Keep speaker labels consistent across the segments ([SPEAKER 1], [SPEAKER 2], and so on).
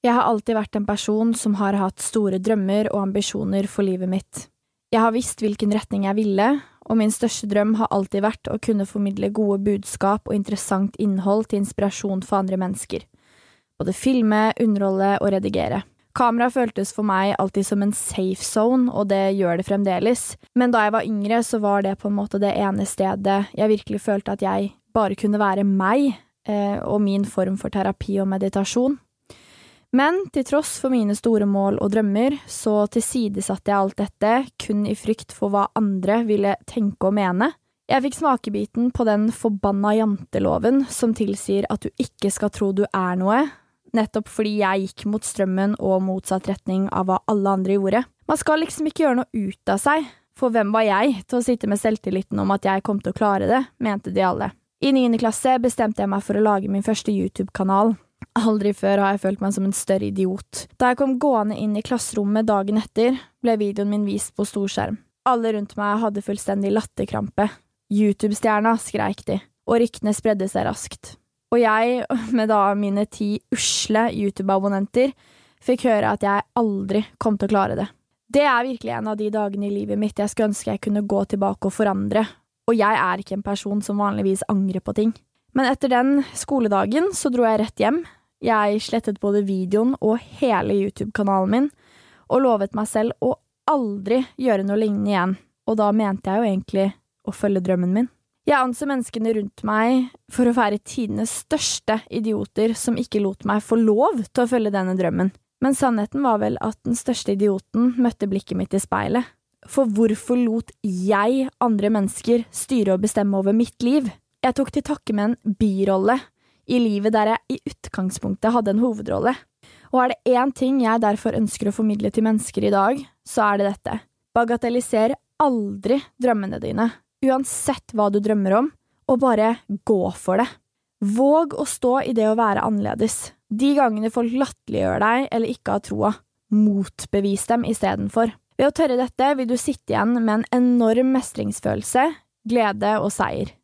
[SPEAKER 1] Jeg har alltid vært en person som har hatt store drømmer og ambisjoner for livet mitt. Jeg har visst hvilken retning jeg ville, og min største drøm har alltid vært å kunne formidle gode budskap og interessant innhold til inspirasjon for andre mennesker. Både filme, underholde og redigere. Kamera føltes for meg alltid som en safe zone, og det gjør det fremdeles, men da jeg var yngre, så var det på en måte det ene stedet jeg virkelig følte at jeg bare kunne være meg, eh, og min form for terapi og meditasjon. Men til tross for mine store mål og drømmer, så tilsidesatte jeg alt dette kun i frykt for hva andre ville tenke og mene. Jeg fikk smakebiten på den forbanna janteloven som tilsier at du ikke skal tro du er noe, nettopp fordi jeg gikk mot strømmen og motsatt retning av hva alle andre gjorde. Man skal liksom ikke gjøre noe ut av seg, for hvem var jeg til å sitte med selvtilliten om at jeg kom til å klare det, mente de alle. I niende klasse bestemte jeg meg for å lage min første YouTube-kanal. Aldri før har jeg følt meg som en større idiot. Da jeg kom gående inn i klasserommet dagen etter, ble videoen min vist på storskjerm. Alle rundt meg hadde fullstendig latterkrampe. YouTube-stjerna, skreik de, og ryktene spredde seg raskt. Og jeg, med da mine ti usle YouTube-abonnenter, fikk høre at jeg aldri kom til å klare det. Det er virkelig en av de dagene i livet mitt jeg skulle ønske jeg kunne gå tilbake og forandre, og jeg er ikke en person som vanligvis angrer på ting. Men etter den skoledagen så dro jeg rett hjem, jeg slettet både videoen og hele YouTube-kanalen min, og lovet meg selv å aldri gjøre noe lignende igjen, og da mente jeg jo egentlig å følge drømmen min. Jeg anså menneskene rundt meg for å være tidenes største idioter som ikke lot meg få lov til å følge denne drømmen, men sannheten var vel at den største idioten møtte blikket mitt i speilet. For hvorfor lot jeg andre mennesker styre og bestemme over mitt liv? Jeg tok til takke med en birolle i livet der jeg i utgangspunktet hadde en hovedrolle. Og er det én ting jeg derfor ønsker å formidle til mennesker i dag, så er det dette. Bagatelliser aldri drømmene dine, uansett hva du drømmer om, og bare gå for det. Våg å stå i det å være annerledes. De gangene folk latterliggjør deg eller ikke har troa, motbevis dem istedenfor. Ved å tørre dette vil du sitte igjen med en enorm mestringsfølelse, glede og seier.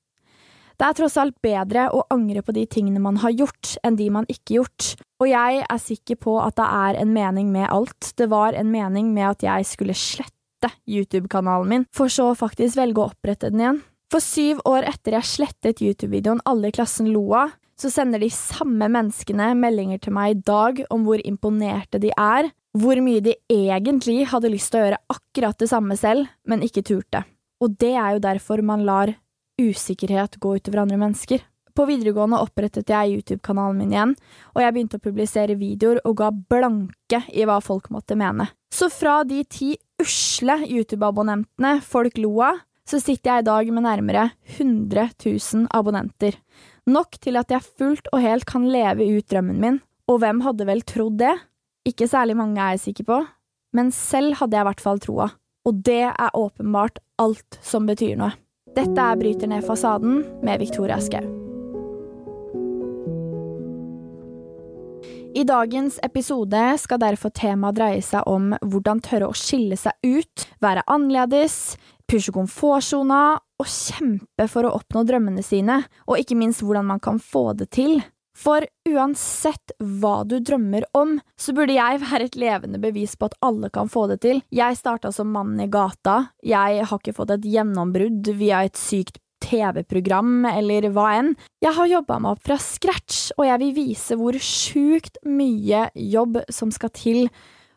[SPEAKER 1] Det er tross alt bedre å angre på de tingene man har gjort, enn de man ikke gjort, og jeg er sikker på at det er en mening med alt. Det var en mening med at jeg skulle slette YouTube-kanalen min, for så faktisk velge å opprette den igjen. For syv år etter jeg slettet YouTube-videoen alle i klassen lo av, så sender de samme menneskene meldinger til meg i dag om hvor imponerte de er, hvor mye de egentlig hadde lyst til å gjøre akkurat det samme selv, men ikke turte. Og det er jo derfor man lar usikkerhet gå utover andre mennesker. På videregående opprettet jeg YouTube-kanalen min igjen, og jeg begynte å publisere videoer og ga blanke i hva folk måtte mene. Så fra de ti usle YouTube-abonnentene folk lo av, så sitter jeg i dag med nærmere 100 000 abonnenter. Nok til at jeg fullt og helt kan leve ut drømmen min, og hvem hadde vel trodd det? Ikke særlig mange er jeg sikker på, men selv hadde jeg i hvert fall troa, og det er åpenbart alt som betyr noe. Dette er Bryter ned fasaden med Victoria Skau. I dagens episode skal derfor temaet dreie seg om hvordan tørre å skille seg ut, være annerledes, pushe komfortsona og kjempe for å oppnå drømmene sine, og ikke minst hvordan man kan få det til. For uansett hva du drømmer om, så burde jeg være et levende bevis på at alle kan få det til. Jeg starta som mannen i gata, jeg har ikke fått et gjennombrudd via et sykt TV-program eller hva enn. Jeg har jobba meg opp fra scratch, og jeg vil vise hvor sjukt mye jobb som skal til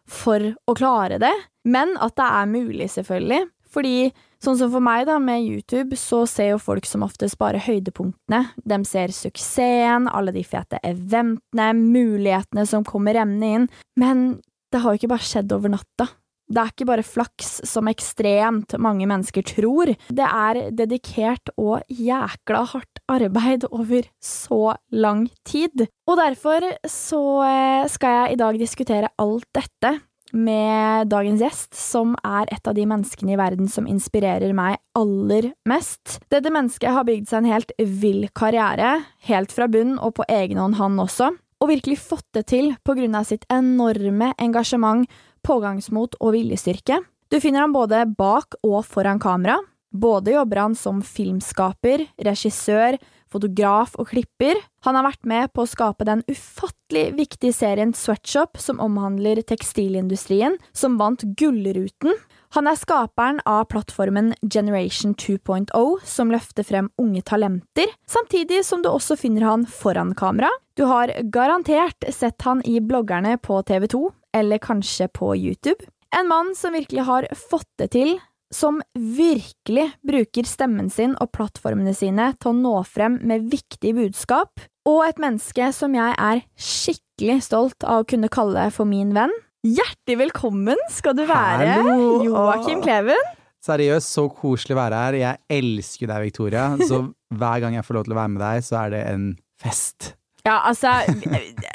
[SPEAKER 1] for å klare det, men at det er mulig, selvfølgelig. Fordi sånn som for meg, da, med YouTube, så ser jo folk som oftest bare høydepunktene. De ser suksessen, alle de fete eventene, mulighetene som kommer emnet inn. Men det har jo ikke bare skjedd over natta. Det er ikke bare flaks, som ekstremt mange mennesker tror. Det er dedikert og jækla hardt arbeid over så lang tid. Og derfor så eh, skal jeg i dag diskutere alt dette med dagens gjest, som er et av de menneskene i verden som inspirerer meg aller mest. Dette mennesket har bygd seg en helt vill karriere, helt fra bunn og på egen hånd, han også, og virkelig fått det til på grunn av sitt enorme engasjement, pågangsmot og viljestyrke. Du finner ham både bak og foran kamera. Både jobber han som filmskaper, regissør, fotograf og klipper. Han har vært med på å skape den ufattelig viktige serien Sweatshop, som omhandler tekstilindustrien, som vant Gullruten. Han er skaperen av plattformen Generation 2.0, som løfter frem unge talenter, samtidig som du også finner han foran kamera. Du har garantert sett han i bloggerne på TV2, eller kanskje på YouTube. En mann som virkelig har fått det til, som virkelig bruker stemmen sin og plattformene sine til å nå frem med viktige budskap, og et menneske som jeg er skikkelig stolt av å kunne kalle for min venn. Hjertelig velkommen skal du være,
[SPEAKER 2] Hallo!
[SPEAKER 1] Joakim Kleven.
[SPEAKER 2] Seriøst, så koselig å være her. Jeg elsker deg, Victoria. Så hver gang jeg får lov til å være med deg, så er det en fest.
[SPEAKER 1] Ja, altså,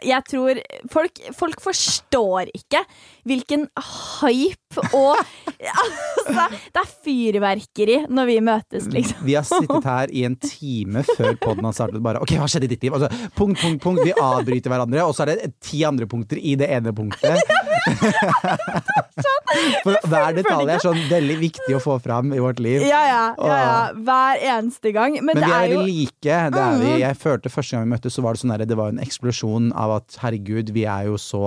[SPEAKER 1] jeg tror folk, folk forstår ikke hvilken hype og Altså, det er fyrverkeri når vi møtes, liksom.
[SPEAKER 2] Vi har sittet her i en time før podden har startet. Bare, ok, hva skjedde i ditt liv? Altså, punkt, punkt, punkt. Vi avbryter hverandre, og så er det ti andre punkter i det ene punktet. For hver detalj er sånn veldig viktig å få fram i vårt liv.
[SPEAKER 1] Ja, ja, ja, ja. Hver eneste gang. Men,
[SPEAKER 2] Men
[SPEAKER 1] det
[SPEAKER 2] vi er
[SPEAKER 1] er jo
[SPEAKER 2] like. Det er vi.
[SPEAKER 1] Mm.
[SPEAKER 2] Jeg følte første gang vi møttes, så var det sånn der, det var en eksplosjon av at herregud, vi er jo så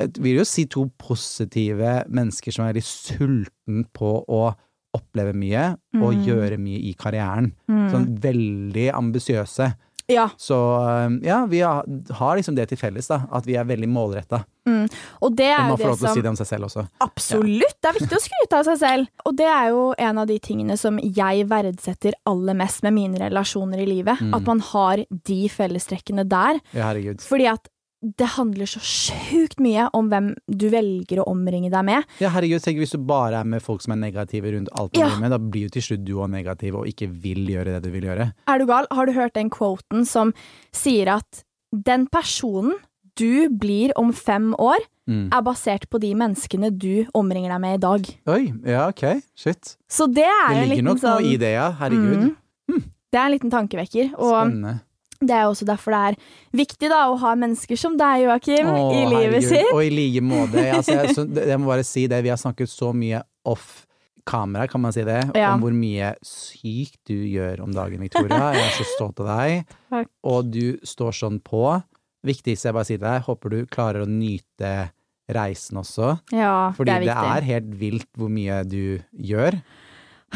[SPEAKER 2] jeg vil jo si to positive mennesker som er veldig sulten på å oppleve mye og
[SPEAKER 1] Mm.
[SPEAKER 2] gjøre mye i karrieren.
[SPEAKER 1] Mm.
[SPEAKER 2] Sånn veldig ambisiøse.
[SPEAKER 1] Ja.
[SPEAKER 2] Så um, ja, vi har, liksom det til felles, da. At vi er veldig målretta.
[SPEAKER 1] Og det er jo det
[SPEAKER 2] lov til å
[SPEAKER 1] som
[SPEAKER 2] si det om seg selv også.
[SPEAKER 1] Absolutt! Det er viktig å skryte av seg selv. Og det er jo en av de tingene som jeg verdsetter aller mest med mine relasjoner i livet.
[SPEAKER 2] Mm.
[SPEAKER 1] At man har de fellestrekkene der.
[SPEAKER 2] Ja, herregud.
[SPEAKER 1] Fordi at det handler så sjukt mye om hvem du velger å omringe deg med.
[SPEAKER 2] Ja, herregud, tenk hvis du bare er med folk som er negative rundt alt du
[SPEAKER 1] Ja.
[SPEAKER 2] driver med, da blir jo til slutt du òg negativ og ikke vil gjøre det du vil gjøre.
[SPEAKER 1] Er du gal? Har du hørt den quoten som sier at den personen du blir om fem år,
[SPEAKER 2] Mm.
[SPEAKER 1] er basert på de menneskene du omringer deg med i dag.
[SPEAKER 2] Oi, ja, ok, shit.
[SPEAKER 1] Så det er
[SPEAKER 2] Det
[SPEAKER 1] sånn...
[SPEAKER 2] Ligger nok
[SPEAKER 1] sånn
[SPEAKER 2] noe i det, ja. Herregud.
[SPEAKER 1] Mm. Det er en liten tankevekker. Og
[SPEAKER 2] Spennende.
[SPEAKER 1] Det er også derfor det er viktig da å ha mennesker som deg, Joakim, i livet
[SPEAKER 2] herregud.
[SPEAKER 1] sitt.
[SPEAKER 2] Og i like måte. Altså, jeg, så, jeg må bare si det, vi har snakket så mye off kamera, kan man si det,
[SPEAKER 1] Ja.
[SPEAKER 2] om hvor mye sykt du gjør om dagen, Victoria. Jeg er så stolt av deg.
[SPEAKER 1] Takk.
[SPEAKER 2] Og du står sånn på. Viktigste jeg bare sier til deg, håper du klarer å nyte reisen også.
[SPEAKER 1] Ja,
[SPEAKER 2] Fordi
[SPEAKER 1] det er viktig.
[SPEAKER 2] det er helt vilt hvor mye du gjør.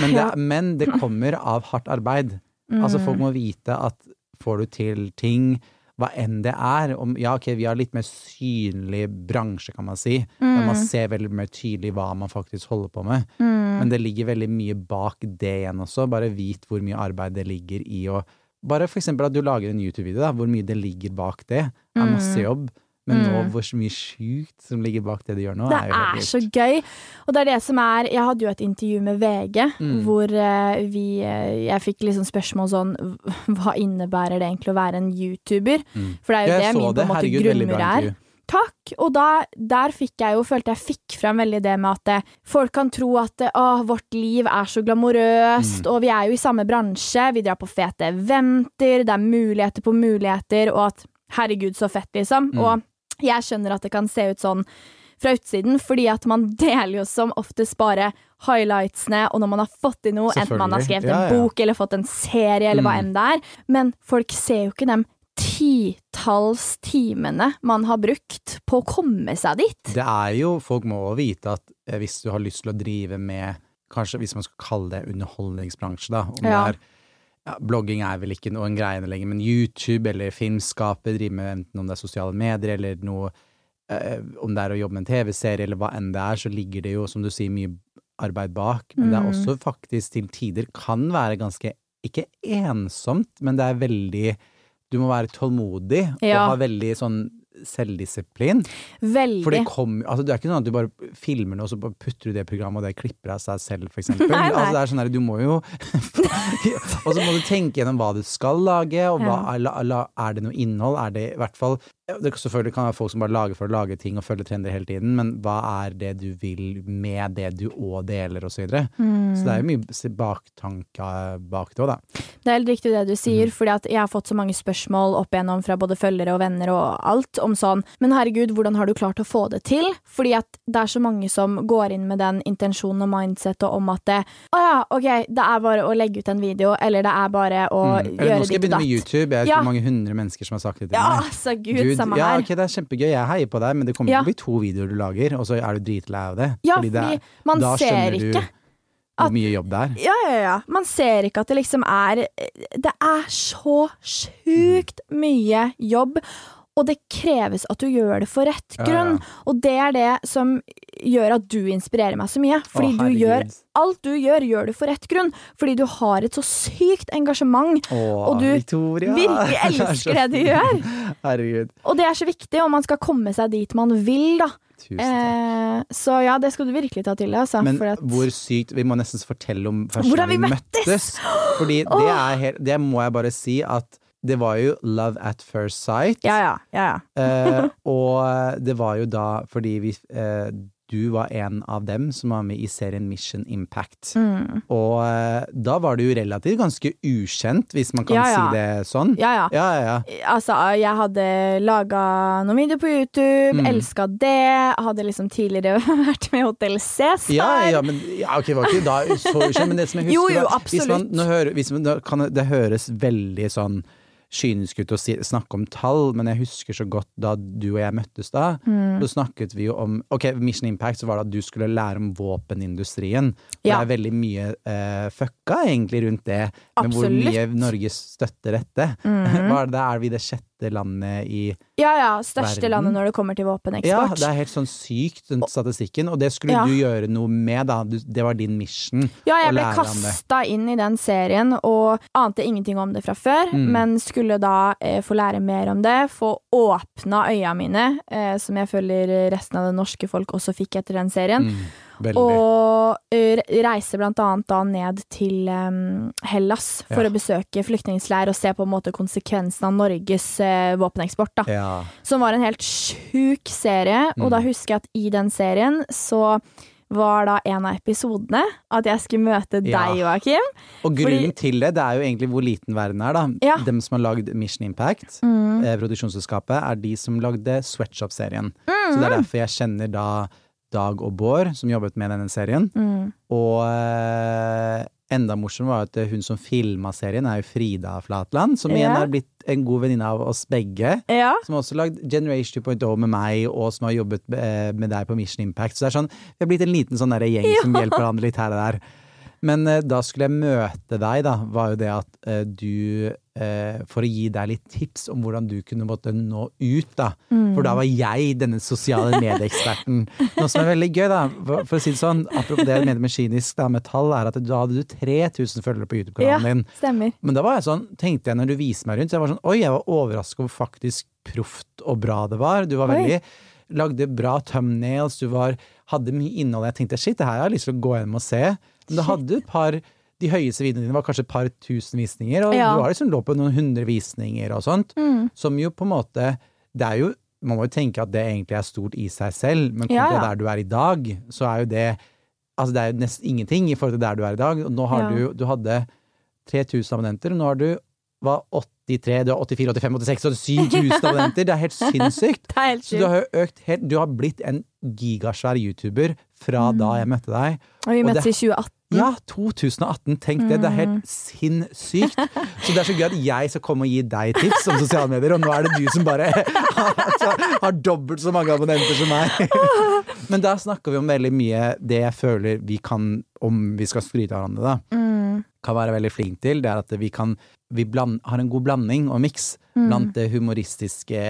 [SPEAKER 2] Men
[SPEAKER 1] Ja.
[SPEAKER 2] men det kommer av hardt arbeid. Altså Folk må vite at får du til ting, hva enn det er om, Ja, ok, vi har litt mer synlig bransje, kan man si. Der
[SPEAKER 1] Mm.
[SPEAKER 2] man ser veldig mer tydelig hva man faktisk holder på med.
[SPEAKER 1] Mm.
[SPEAKER 2] Men det ligger veldig mye bak det igjen også. Bare vit hvor mye arbeid det ligger i å Bare for eksempel at du lager en YouTube-video, da. Hvor mye det ligger bak det. Det er
[SPEAKER 1] Mm.
[SPEAKER 2] masse jobb. Men nå hvor så mye sjukt som ligger bak det du gjør nå,
[SPEAKER 1] Det
[SPEAKER 2] er
[SPEAKER 1] er så gøy. Og det er det som er Jeg hadde jo et intervju med VG
[SPEAKER 2] Mm.
[SPEAKER 1] hvor eh, vi eh, Jeg fikk liksom spørsmål sånn Hva innebærer det egentlig å være en YouTuber?
[SPEAKER 2] Mm.
[SPEAKER 1] For det er jo
[SPEAKER 2] Jeg
[SPEAKER 1] det
[SPEAKER 2] min
[SPEAKER 1] min på en måte
[SPEAKER 2] Herregud,
[SPEAKER 1] grunnmur er. Takk! Og da, der fikk jeg jo, følte jeg fikk frem veldig det med at det, folk kan tro at eh, å, vårt liv er så glamorøst,
[SPEAKER 2] Mm.
[SPEAKER 1] og vi er jo i samme bransje, vi drar på fete eventer, det er muligheter på muligheter, og at herregud, så fett, liksom.
[SPEAKER 2] Mm.
[SPEAKER 1] Og jeg skjønner at det kan se ut sånn fra utsiden, fordi at man deler jo som oftest bare highlightsene, og når man har fått til noe, enten man har skrevet
[SPEAKER 2] Ja,
[SPEAKER 1] en bok eller fått en serie, eller hva
[SPEAKER 2] Mm.
[SPEAKER 1] enn det er, men folk ser jo ikke dem titalls timene man har brukt på å komme seg dit.
[SPEAKER 2] Det er jo, folk må vite at eh, hvis du har lyst til å drive med, kanskje hvis man skal kalle det underholdningsbransje, da, om
[SPEAKER 1] Ja.
[SPEAKER 2] det er ja, blogging er vel ikke noen greie lenger, men YouTube eller filmskaper, drive med enten om det er sosiale medier eller noe eh, Om det er å jobbe med en TV-serie eller hva enn det er, så ligger det jo, som du sier, mye arbeid bak. Men det er
[SPEAKER 1] Mm.
[SPEAKER 2] også faktisk til tider kan være ganske Ikke ensomt, men det er veldig Du må være tålmodig
[SPEAKER 1] Ja.
[SPEAKER 2] og ha veldig sånn selvdisiplin.
[SPEAKER 1] Veldig.
[SPEAKER 2] For det kommer altså Det er ikke sånn at du bare filmer noe, og så putter du det programmet, og det klipper av seg selv,
[SPEAKER 1] nei.
[SPEAKER 2] Altså, det er sånn her, du må jo Og så må du tenke gjennom hva du skal lage, og hva, er, er det noe innhold? Er det i hvert fall Det kan selvfølgelig kan være folk som bare lager for å lage ting og følge trender hele tiden, men hva er det du vil med det du òg deler, og så videre. Så det er jo mye s- baktanke bak det òg, da.
[SPEAKER 1] Det er helt riktig det du sier, fordi at jeg har fått så mange spørsmål opp igjennom fra både følgere og venner og alt, om sånn Men herregud, hvordan har du klart å få det til? Fordi at det er så mange som går inn med den intensjonen og mindsettet om at det Å ja, ok, det er bare å legge ut en video, eller det er bare å
[SPEAKER 2] Mm.
[SPEAKER 1] Gjøre
[SPEAKER 2] nå skal jeg begynne med. YouTube. Jeg
[SPEAKER 1] Ja.
[SPEAKER 2] tror mange hundre mennesker som har sagt det til
[SPEAKER 1] Ja,
[SPEAKER 2] meg.
[SPEAKER 1] altså gud,
[SPEAKER 2] Gud,
[SPEAKER 1] samme
[SPEAKER 2] ja,
[SPEAKER 1] her.
[SPEAKER 2] det er kjempegøy, jeg heier på deg, men det kommer
[SPEAKER 1] Ja.
[SPEAKER 2] til å bli to videoer du lager, og så er du dritlei av det.
[SPEAKER 1] Ja,
[SPEAKER 2] Fordi det er,
[SPEAKER 1] man
[SPEAKER 2] da
[SPEAKER 1] ser
[SPEAKER 2] skjønner du hvor mye jobb det er.
[SPEAKER 1] Ja, ja, ja. Man ser ikke at det liksom er Det er så sjukt mye jobb. Og det kreves at du gjør det for rett
[SPEAKER 2] Ja,
[SPEAKER 1] grunn.
[SPEAKER 2] ja.
[SPEAKER 1] Og det er det som gjør at du inspirerer meg så mye. Fordi
[SPEAKER 2] Å,
[SPEAKER 1] du gjør Alt du gjør, gjør du for rett grunn. Fordi du har et så sykt engasjement.
[SPEAKER 2] Å,
[SPEAKER 1] Og du
[SPEAKER 2] Victoria!
[SPEAKER 1] Virkelig
[SPEAKER 2] Det er
[SPEAKER 1] elsker det du gjør.
[SPEAKER 2] Herregud.
[SPEAKER 1] Og det er så viktig om man skal komme seg dit man vil, da. Eh, så ja, det skal du virkelig ta til deg, altså.
[SPEAKER 2] Men
[SPEAKER 1] at,
[SPEAKER 2] hvor sykt Vi må nesten fortelle om første
[SPEAKER 1] Hvordan vi møttes!
[SPEAKER 2] Fordi det er helt Det må jeg bare si at det var jo love at first sight.
[SPEAKER 1] ja, ja, ja, ja.
[SPEAKER 2] Eh, og det var jo da fordi vi eh, Du var en av dem som var med i serien Mission Impact.
[SPEAKER 1] Mm.
[SPEAKER 2] Og eh, da var du jo relativt ganske ukjent, hvis man kan
[SPEAKER 1] Ja, ja.
[SPEAKER 2] si det sånn.
[SPEAKER 1] ja, ja.
[SPEAKER 2] Ja, ja, ja.
[SPEAKER 1] Altså, jeg hadde laga noen videoer på YouTube,
[SPEAKER 2] Mm.
[SPEAKER 1] elska det. Hadde liksom tidligere vært med i Hotell Cæsar.
[SPEAKER 2] Ja, ja, men ja, ok, var ikke da så ukjent, men det som jeg husker
[SPEAKER 1] Jo, jo,
[SPEAKER 2] absolutt. Hvis man, nå hører, hvis man, da kan det, det høres veldig sånn kynisk ut å si, snakke om tall, men jeg husker så godt da du og jeg møttes da,
[SPEAKER 1] Mm.
[SPEAKER 2] så snakket vi jo om Ok, Mission Impact så var det at du skulle lære om våpenindustrien. For
[SPEAKER 1] Ja.
[SPEAKER 2] Det er veldig mye uh, fucka egentlig rundt det, med hvor mye Norge støtter dette.
[SPEAKER 1] Mm.
[SPEAKER 2] Hva er det, er vi det sjette landet i
[SPEAKER 1] Ja, ja. Største
[SPEAKER 2] Verden.
[SPEAKER 1] landet når det kommer til
[SPEAKER 2] Ja, det er helt sånn sykt, den statistikken. Og det skulle
[SPEAKER 1] Ja.
[SPEAKER 2] du gjøre noe med, da. Det var din mission.
[SPEAKER 1] Ja, jeg ble kasta inn i den serien og ante ingenting om det fra før,
[SPEAKER 2] Mm.
[SPEAKER 1] men skulle da eh, få lære mer om det, få åpna øya mine, eh, som jeg føler resten av det norske folk også fikk etter den serien.
[SPEAKER 2] Mm, veldig.
[SPEAKER 1] Og reiser reise blant annet da ned til em, Hellas for
[SPEAKER 2] Ja.
[SPEAKER 1] å besøke flyktningleir og se på en måte konsekvensen av Norges eh, våpeneksport. da.
[SPEAKER 2] ja.
[SPEAKER 1] Som var en helt sjuk serie, og
[SPEAKER 2] Mm.
[SPEAKER 1] da husker jeg at i den serien så var da en av episodene at jeg skulle møte
[SPEAKER 2] Ja.
[SPEAKER 1] deg, Joakim.
[SPEAKER 2] Og grunnen
[SPEAKER 1] Fordi-
[SPEAKER 2] til det, det er jo egentlig hvor liten verden er, da.
[SPEAKER 1] Ja.
[SPEAKER 2] Dem som har lagd Mission Impact,
[SPEAKER 1] Mm.
[SPEAKER 2] eh, produksjonsselskapet, er de som lagde Sweatshop-serien. Så det er derfor jeg kjenner da Dag og Bård, som jobbet med denne serien.
[SPEAKER 1] Mm.
[SPEAKER 2] Og eh, enda morsomt var at hun som filma serien, er jo Frida Flatland, som igjen
[SPEAKER 1] har
[SPEAKER 2] er blitt en god venninne av oss begge.
[SPEAKER 1] Ja.
[SPEAKER 2] Som har også lagd Generation 2.0 med meg, og som har jobbet eh, med deg på Mission Impact. Så det er sånn, vi har blitt en liten sånn gjeng gjeng som hjelper hverandre litt her og der. Men eh, da skulle jeg møte deg, da, var jo det at eh, du eh, For å gi deg litt tips om hvordan du kunne måtte nå ut, da. For da var jeg denne sosiale medieeksperten. Noe som er veldig gøy, da. For, for å si det sånn, apropos det jeg mener med kynisk da, med tall, er at da hadde du 3000 følgere på YouTube-kanalen din.
[SPEAKER 1] stemmer.
[SPEAKER 2] Men da var jeg sånn, tenkte jeg når du viste meg rundt, så jeg var sånn, oi, jeg var overrasket over faktisk proft og bra det var. Du var
[SPEAKER 1] Oi.
[SPEAKER 2] lagde bra thumbnails, du var, hadde mye innhold. Jeg tenkte, shit, det her har jeg lyst til å gå hjem og se. Men da hadde et par, de høyeste videoene dine var kanskje et par tusen visninger, og
[SPEAKER 1] Ja.
[SPEAKER 2] du har liksom lå på noen hundre visninger og sånt,
[SPEAKER 1] Mm.
[SPEAKER 2] som jo på en måte, det er jo, man må jo tenke at det egentlig er stort i seg selv, men
[SPEAKER 1] Ja,
[SPEAKER 2] kontra
[SPEAKER 1] ja.
[SPEAKER 2] der du er i dag, så er jo det, altså det er jo nesten ingenting i forhold til der du er i dag. Og nå har
[SPEAKER 1] Ja.
[SPEAKER 2] du, du hadde 3000 abonnenter, og nå har du hva, 83, du har 84, 85, 86, 87 000 abonnenter. Det er helt sinnssykt.
[SPEAKER 1] Det er helt
[SPEAKER 2] Så du har jo økt helt, du har blitt en gigasvær YouTuber fra da jeg møtte deg.
[SPEAKER 1] Og vi møttes i 2018.
[SPEAKER 2] Ja, 2018, tenk det. Det er
[SPEAKER 1] Mm.
[SPEAKER 2] helt sinnssykt. Så det er så gøy at jeg skal komme og gi deg tips om sosiale medier, og nå er det du som bare har, har dobbelt så mange abonnenter som meg. Men da snakker vi om veldig mye det jeg føler vi kan, om vi skal skryte av hverandre, da,
[SPEAKER 1] Mm.
[SPEAKER 2] kan være veldig flink til, det er at vi kan vi bland, har en god blanding og miks
[SPEAKER 1] Mm.
[SPEAKER 2] blant det humoristiske,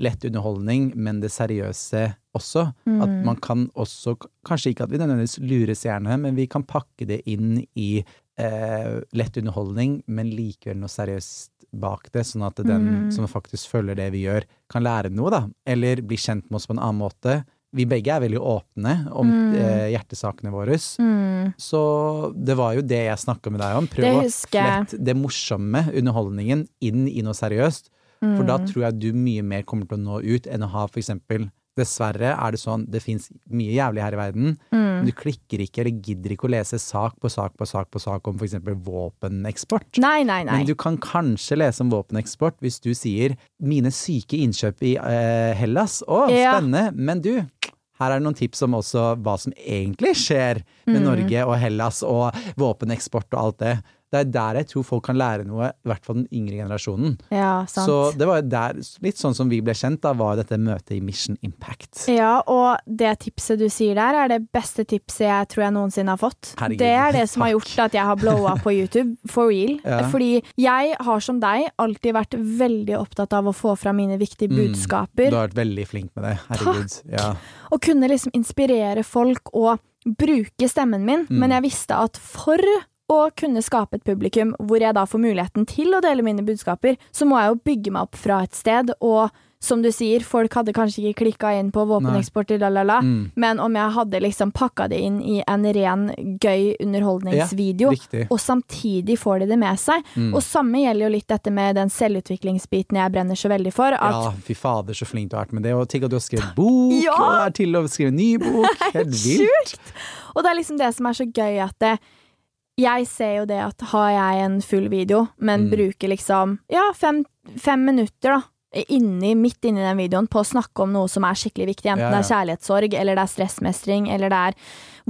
[SPEAKER 2] lett underholdning, men det seriøse også.
[SPEAKER 1] Mm.
[SPEAKER 2] At man kan også, kanskje ikke at vi nødvendigvis lurer seerne, men vi kan pakke det inn i eh, lett underholdning, men likevel noe seriøst bak det, sånn at den
[SPEAKER 1] Mm.
[SPEAKER 2] som faktisk følger det vi gjør, kan lære noe, da. Eller bli kjent med oss på en annen måte. Vi begge er veldig åpne om
[SPEAKER 1] Mm.
[SPEAKER 2] eh, hjertesakene våre.
[SPEAKER 1] Mm.
[SPEAKER 2] Så det var jo det jeg snakka med deg om. Prøv å flette det morsomme, underholdningen, inn i noe seriøst. For da
[SPEAKER 1] Mm.
[SPEAKER 2] tror jeg du mye mer kommer til å nå ut enn å ha for eksempel Dessverre er det sånn, det fins mye jævlig her i verden, men
[SPEAKER 1] Mm.
[SPEAKER 2] du klikker ikke eller gidder ikke å lese sak på sak på sak på sak om eksempel våpeneksport.
[SPEAKER 1] Nei, nei, nei.
[SPEAKER 2] Men du kan kanskje lese om våpeneksport hvis du sier 'mine syke innkjøp i uh, Hellas'. Å,
[SPEAKER 1] Ja.
[SPEAKER 2] spennende! Men du, her er det noen tips om også hva som egentlig skjer med
[SPEAKER 1] Mm.
[SPEAKER 2] Norge og Hellas og våpeneksport og alt det. Det er der jeg tror folk kan lære noe, i hvert fall den yngre generasjonen.
[SPEAKER 1] Ja, sant.
[SPEAKER 2] Så det var der, litt sånn som vi ble kjent, da var dette møtet i Mission Impact.
[SPEAKER 1] Ja, og det tipset du sier der, er det beste tipset jeg tror jeg noensinne har fått.
[SPEAKER 2] Herregud,
[SPEAKER 1] det er det som har gjort at jeg har blowa på YouTube, for real.
[SPEAKER 2] Ja.
[SPEAKER 1] Fordi jeg har som deg alltid vært veldig opptatt av å få fram mine viktige
[SPEAKER 2] Mm,
[SPEAKER 1] budskaper.
[SPEAKER 2] Du har vært veldig flink med det. Herregud. Ja.
[SPEAKER 1] Og kunne liksom inspirere folk og bruke stemmen min.
[SPEAKER 2] Mm.
[SPEAKER 1] Men jeg visste at for å kunne skape et publikum hvor jeg da får muligheten til å dele mine budskaper, så må jeg jo bygge meg opp fra et sted. Og som du sier, folk hadde kanskje ikke klikka inn på våpeneksport, la, la, la.
[SPEAKER 2] Mm.
[SPEAKER 1] Men om jeg hadde liksom pakka det inn i en ren, gøy underholdningsvideo,
[SPEAKER 2] ja,
[SPEAKER 1] og samtidig får de det med seg.
[SPEAKER 2] Mm.
[SPEAKER 1] Og samme gjelder jo litt dette med den selvutviklingsbiten jeg brenner så veldig for. At
[SPEAKER 2] Ja, fy fader, så flink du har vært med det. Og tenk at du har skrevet bok,
[SPEAKER 1] Ja!
[SPEAKER 2] og er til å skrive ny bok. Helt vilt.
[SPEAKER 1] Og det er liksom det som er så gøy at det, jeg ser jo det at har jeg en full video, men
[SPEAKER 2] Mm.
[SPEAKER 1] bruker liksom ja, fem, fem minutter da, inni, midt inni den videoen på å snakke om noe som er skikkelig viktig, enten
[SPEAKER 2] Ja,
[SPEAKER 1] det er kjærlighetssorg, eller det er stressmestring, eller det er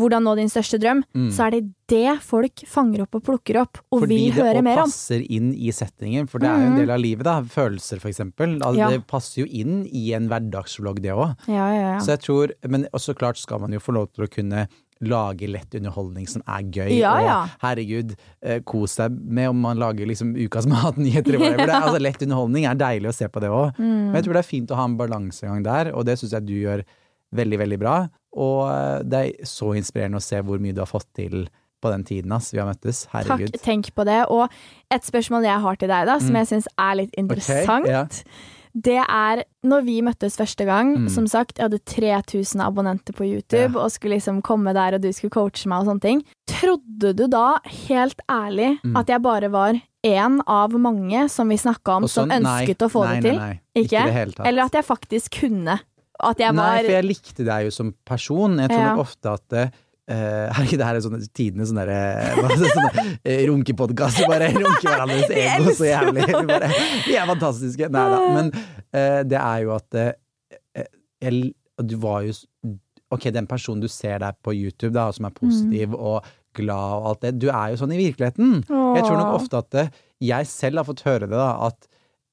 [SPEAKER 1] hvordan nå din største drøm,
[SPEAKER 2] Mm.
[SPEAKER 1] så er det det folk fanger opp og plukker opp, og
[SPEAKER 2] Fordi
[SPEAKER 1] vil høre mer om.
[SPEAKER 2] Det passer inn i settingen, for det er jo en
[SPEAKER 1] Mhm.
[SPEAKER 2] del av livet, da. Følelser, for eksempel. Altså,
[SPEAKER 1] Ja.
[SPEAKER 2] Det passer jo inn i en hverdagsvlogg, det òg.
[SPEAKER 1] Ja, ja, ja.
[SPEAKER 2] Så jeg tror Men også klart skal man jo få lov til å kunne lage lett underholdning som er gøy.
[SPEAKER 1] Ja,
[SPEAKER 2] og herregud, eh, kos deg med om man lager liksom ukas matnyheter eller whatever. Det er, altså, lett underholdning er deilig å se på det òg.
[SPEAKER 1] Mm.
[SPEAKER 2] Men jeg tror det er fint å ha en balansegang der, og det syns jeg du gjør veldig, veldig bra. Og eh, det er så inspirerende å se hvor mye du har fått til på den tiden ass, vi har møttes. Herregud.
[SPEAKER 1] Takk, tenk på det. Og et spørsmål jeg har til deg, da, som
[SPEAKER 2] Mm.
[SPEAKER 1] jeg syns er litt interessant.
[SPEAKER 2] ja.
[SPEAKER 1] Det er når vi møttes første gang,
[SPEAKER 2] Mm.
[SPEAKER 1] som sagt, jeg hadde 3000 abonnenter på YouTube og skulle liksom komme der og du skulle coache meg og sånne ting. Trodde du da, helt ærlig,
[SPEAKER 2] Mm.
[SPEAKER 1] at jeg bare var én av mange som vi snakka om,
[SPEAKER 2] sånn,
[SPEAKER 1] som
[SPEAKER 2] ønsket nei,
[SPEAKER 1] å få
[SPEAKER 2] nei,
[SPEAKER 1] det til?
[SPEAKER 2] Nei, nei,
[SPEAKER 1] Ikke?
[SPEAKER 2] ikke det tatt.
[SPEAKER 1] Eller at jeg faktisk kunne? At jeg
[SPEAKER 2] Nei, for jeg likte deg jo som person. Jeg tror
[SPEAKER 1] Ja.
[SPEAKER 2] ofte at eh, Herregud, det her er sånne tidenes sånne, der, hva er sånne eh, runkepodkast. Bare runke hverandres ego så jævlig. Bare, vi er fantastiske. Nei da. Men uh, det er jo at uh, jeg, Du var jo Ok, den personen du ser der på YouTube, da, som er positiv og glad og alt det, du er jo sånn i virkeligheten. Jeg tror nok ofte at uh, jeg selv har fått høre det, da, at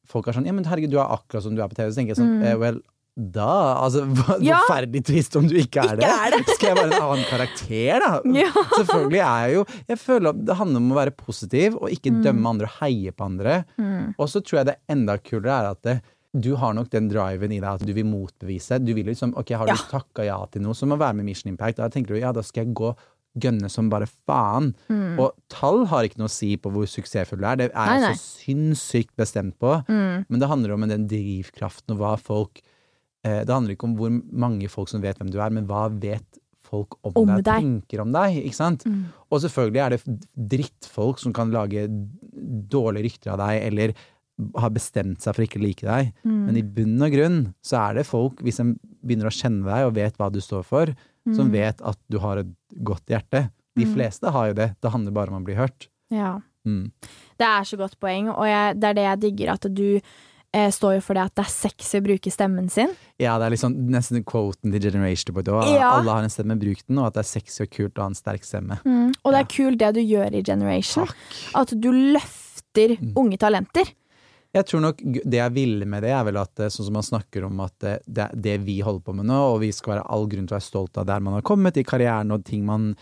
[SPEAKER 2] folk er sånn Ja, men herregud, du er akkurat som du er på TV. Så tenker jeg sånn
[SPEAKER 1] Mm.
[SPEAKER 2] eh, Well, da Altså,
[SPEAKER 1] Ja.
[SPEAKER 2] forferdelig trist om du ikke er
[SPEAKER 1] Ikke
[SPEAKER 2] det.
[SPEAKER 1] er det.
[SPEAKER 2] Skal jeg være en annen karakter, da?
[SPEAKER 1] Ja.
[SPEAKER 2] Selvfølgelig er jeg jo Jeg føler at det handler om å være positiv, og ikke
[SPEAKER 1] Mm.
[SPEAKER 2] dømme andre og heie på andre.
[SPEAKER 1] Mm.
[SPEAKER 2] Og så tror jeg det enda kulere er at det, du har nok den driven i deg at du vil motbevise. Du vil liksom Ok, har du
[SPEAKER 1] Ja.
[SPEAKER 2] takka ja til noe, så må være med Mission Impact, da tenker du ja, da skal jeg gå gønne som bare faen.
[SPEAKER 1] Mm.
[SPEAKER 2] Og tall har ikke noe å si på hvor suksessfull du er, det er jeg så sinnssykt bestemt på.
[SPEAKER 1] Mm.
[SPEAKER 2] Men det handler om den drivkraften og hva folk eh, Det handler ikke om hvor mange folk som vet hvem du er, men hva vet folk om,
[SPEAKER 1] Om
[SPEAKER 2] deg,
[SPEAKER 1] deg.
[SPEAKER 2] tenker om deg, ikke sant?
[SPEAKER 1] Mm.
[SPEAKER 2] Og selvfølgelig er det drittfolk som kan lage dårlige rykter av deg, eller har bestemt seg for ikke å like deg.
[SPEAKER 1] Mm.
[SPEAKER 2] Men i bunn og grunn så er det folk, hvis de begynner å kjenne deg og vet hva du står for, som
[SPEAKER 1] Mm.
[SPEAKER 2] vet at du har et godt hjerte. De
[SPEAKER 1] Mm.
[SPEAKER 2] fleste har jo det. Det handler bare om å bli hørt.
[SPEAKER 1] Ja.
[SPEAKER 2] Mm.
[SPEAKER 1] Det er så godt poeng, og jeg, det er det jeg digger, at du eh, står jo for det at det er sexy å bruke stemmen sin.
[SPEAKER 2] Ja, det er liksom nesten quoten til Generation Boy.
[SPEAKER 1] Ja.
[SPEAKER 2] Alle har en stemme, bruk den, og at det er sexy og kult å ha en sterk stemme.
[SPEAKER 1] Og det er kult det du gjør i Generation.
[SPEAKER 2] Takk.
[SPEAKER 1] At du løfter
[SPEAKER 2] Mm.
[SPEAKER 1] unge talenter.
[SPEAKER 2] Jeg tror nok det jeg ville med det, er vel at eh, sånn som man snakker om at eh, det, det vi holder på med nå, og vi skal være all grunn til å være stolt av der man har kommet i karrieren og ting man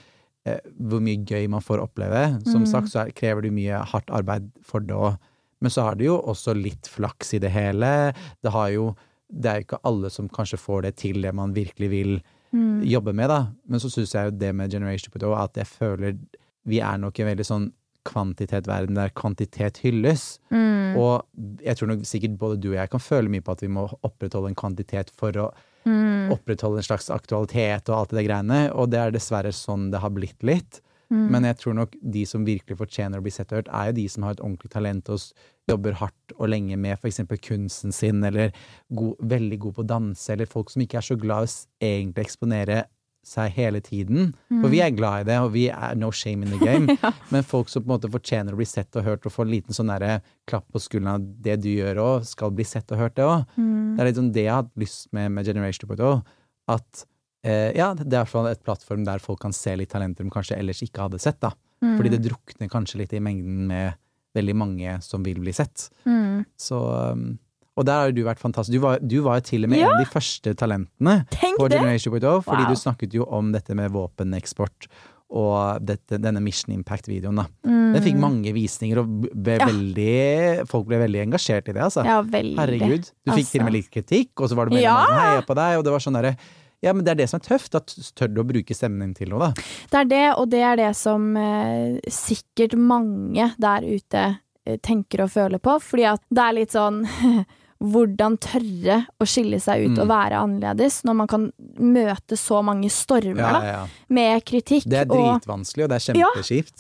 [SPEAKER 2] eh, Hvor mye gøy man får oppleve. Som
[SPEAKER 1] Mm.
[SPEAKER 2] sagt så er, krever det mye hardt arbeid for det òg. Men så har det jo også litt flaks i det hele. Det har jo Det er jo ikke alle som kanskje får det til det man virkelig vil
[SPEAKER 1] Mm.
[SPEAKER 2] jobbe med, da. Men så syns jeg jo det med Generation Put at jeg føler vi er nok i en veldig sånn kvantitetverden der kvantitet hylles.
[SPEAKER 1] Mm.
[SPEAKER 2] Og jeg tror nok sikkert både du og jeg kan føle mye på at vi må opprettholde en kvantitet for å
[SPEAKER 1] Mm.
[SPEAKER 2] opprettholde en slags aktualitet og alt det greiene, og det er dessverre sånn det har blitt litt.
[SPEAKER 1] Mm.
[SPEAKER 2] Men jeg tror nok de som virkelig fortjener å bli sett og hørt, er jo de som har et ordentlig talent og jobber hardt og lenge med eksempel kunsten sin, eller god, veldig god på å danse, eller folk som ikke er så glad i å egentlig eksponere seg hele tiden. For vi er glad i det, og vi er no shame in the game. Men folk som på en måte fortjener å bli sett og hørt, og få en liten sånn der, klapp på skulderen av det du gjør òg, skal bli sett og hørt, det òg.
[SPEAKER 1] Mm.
[SPEAKER 2] Det er litt sånn det jeg har hatt lyst med med Generation 2.0. At ja, det er i hvert fall et plattform der folk kan se litt talenter de kanskje ellers ikke hadde sett. da.
[SPEAKER 1] Mm.
[SPEAKER 2] Fordi det drukner kanskje litt i mengden med veldig mange som vil bli sett.
[SPEAKER 1] Mm.
[SPEAKER 2] Så um, Og der har du vært fantastisk. Du var, du var til og med en av de første talentene
[SPEAKER 1] Tenk
[SPEAKER 2] på
[SPEAKER 1] det!
[SPEAKER 2] Generation 2.0, fordi
[SPEAKER 1] Wow.
[SPEAKER 2] du snakket jo om dette med våpeneksport og dette, denne Mission Impact-videoen. da.
[SPEAKER 1] Mm.
[SPEAKER 2] Den fikk mange visninger, og ble
[SPEAKER 1] Ja.
[SPEAKER 2] veldig, folk ble veldig engasjert i det. altså.
[SPEAKER 1] Ja, veldig.
[SPEAKER 2] Herregud. Du fikk til og med litt kritikk, og så var det mer
[SPEAKER 1] Ja!
[SPEAKER 2] heia på deg, og det var sånn derre Ja, men det er det som er tøft, at tør du å bruke stemmen din til noe, da.
[SPEAKER 1] Det er det, og det er det som eh, sikkert mange der ute eh, tenker og føler på. Fordi at det er litt sånn Hvordan tørre å skille seg ut
[SPEAKER 2] Mm.
[SPEAKER 1] og være annerledes når man kan møte så mange stormer
[SPEAKER 2] Ja,
[SPEAKER 1] da,
[SPEAKER 2] ja, ja.
[SPEAKER 1] med kritikk.
[SPEAKER 2] Det er dritvanskelig, og det er
[SPEAKER 1] Ja,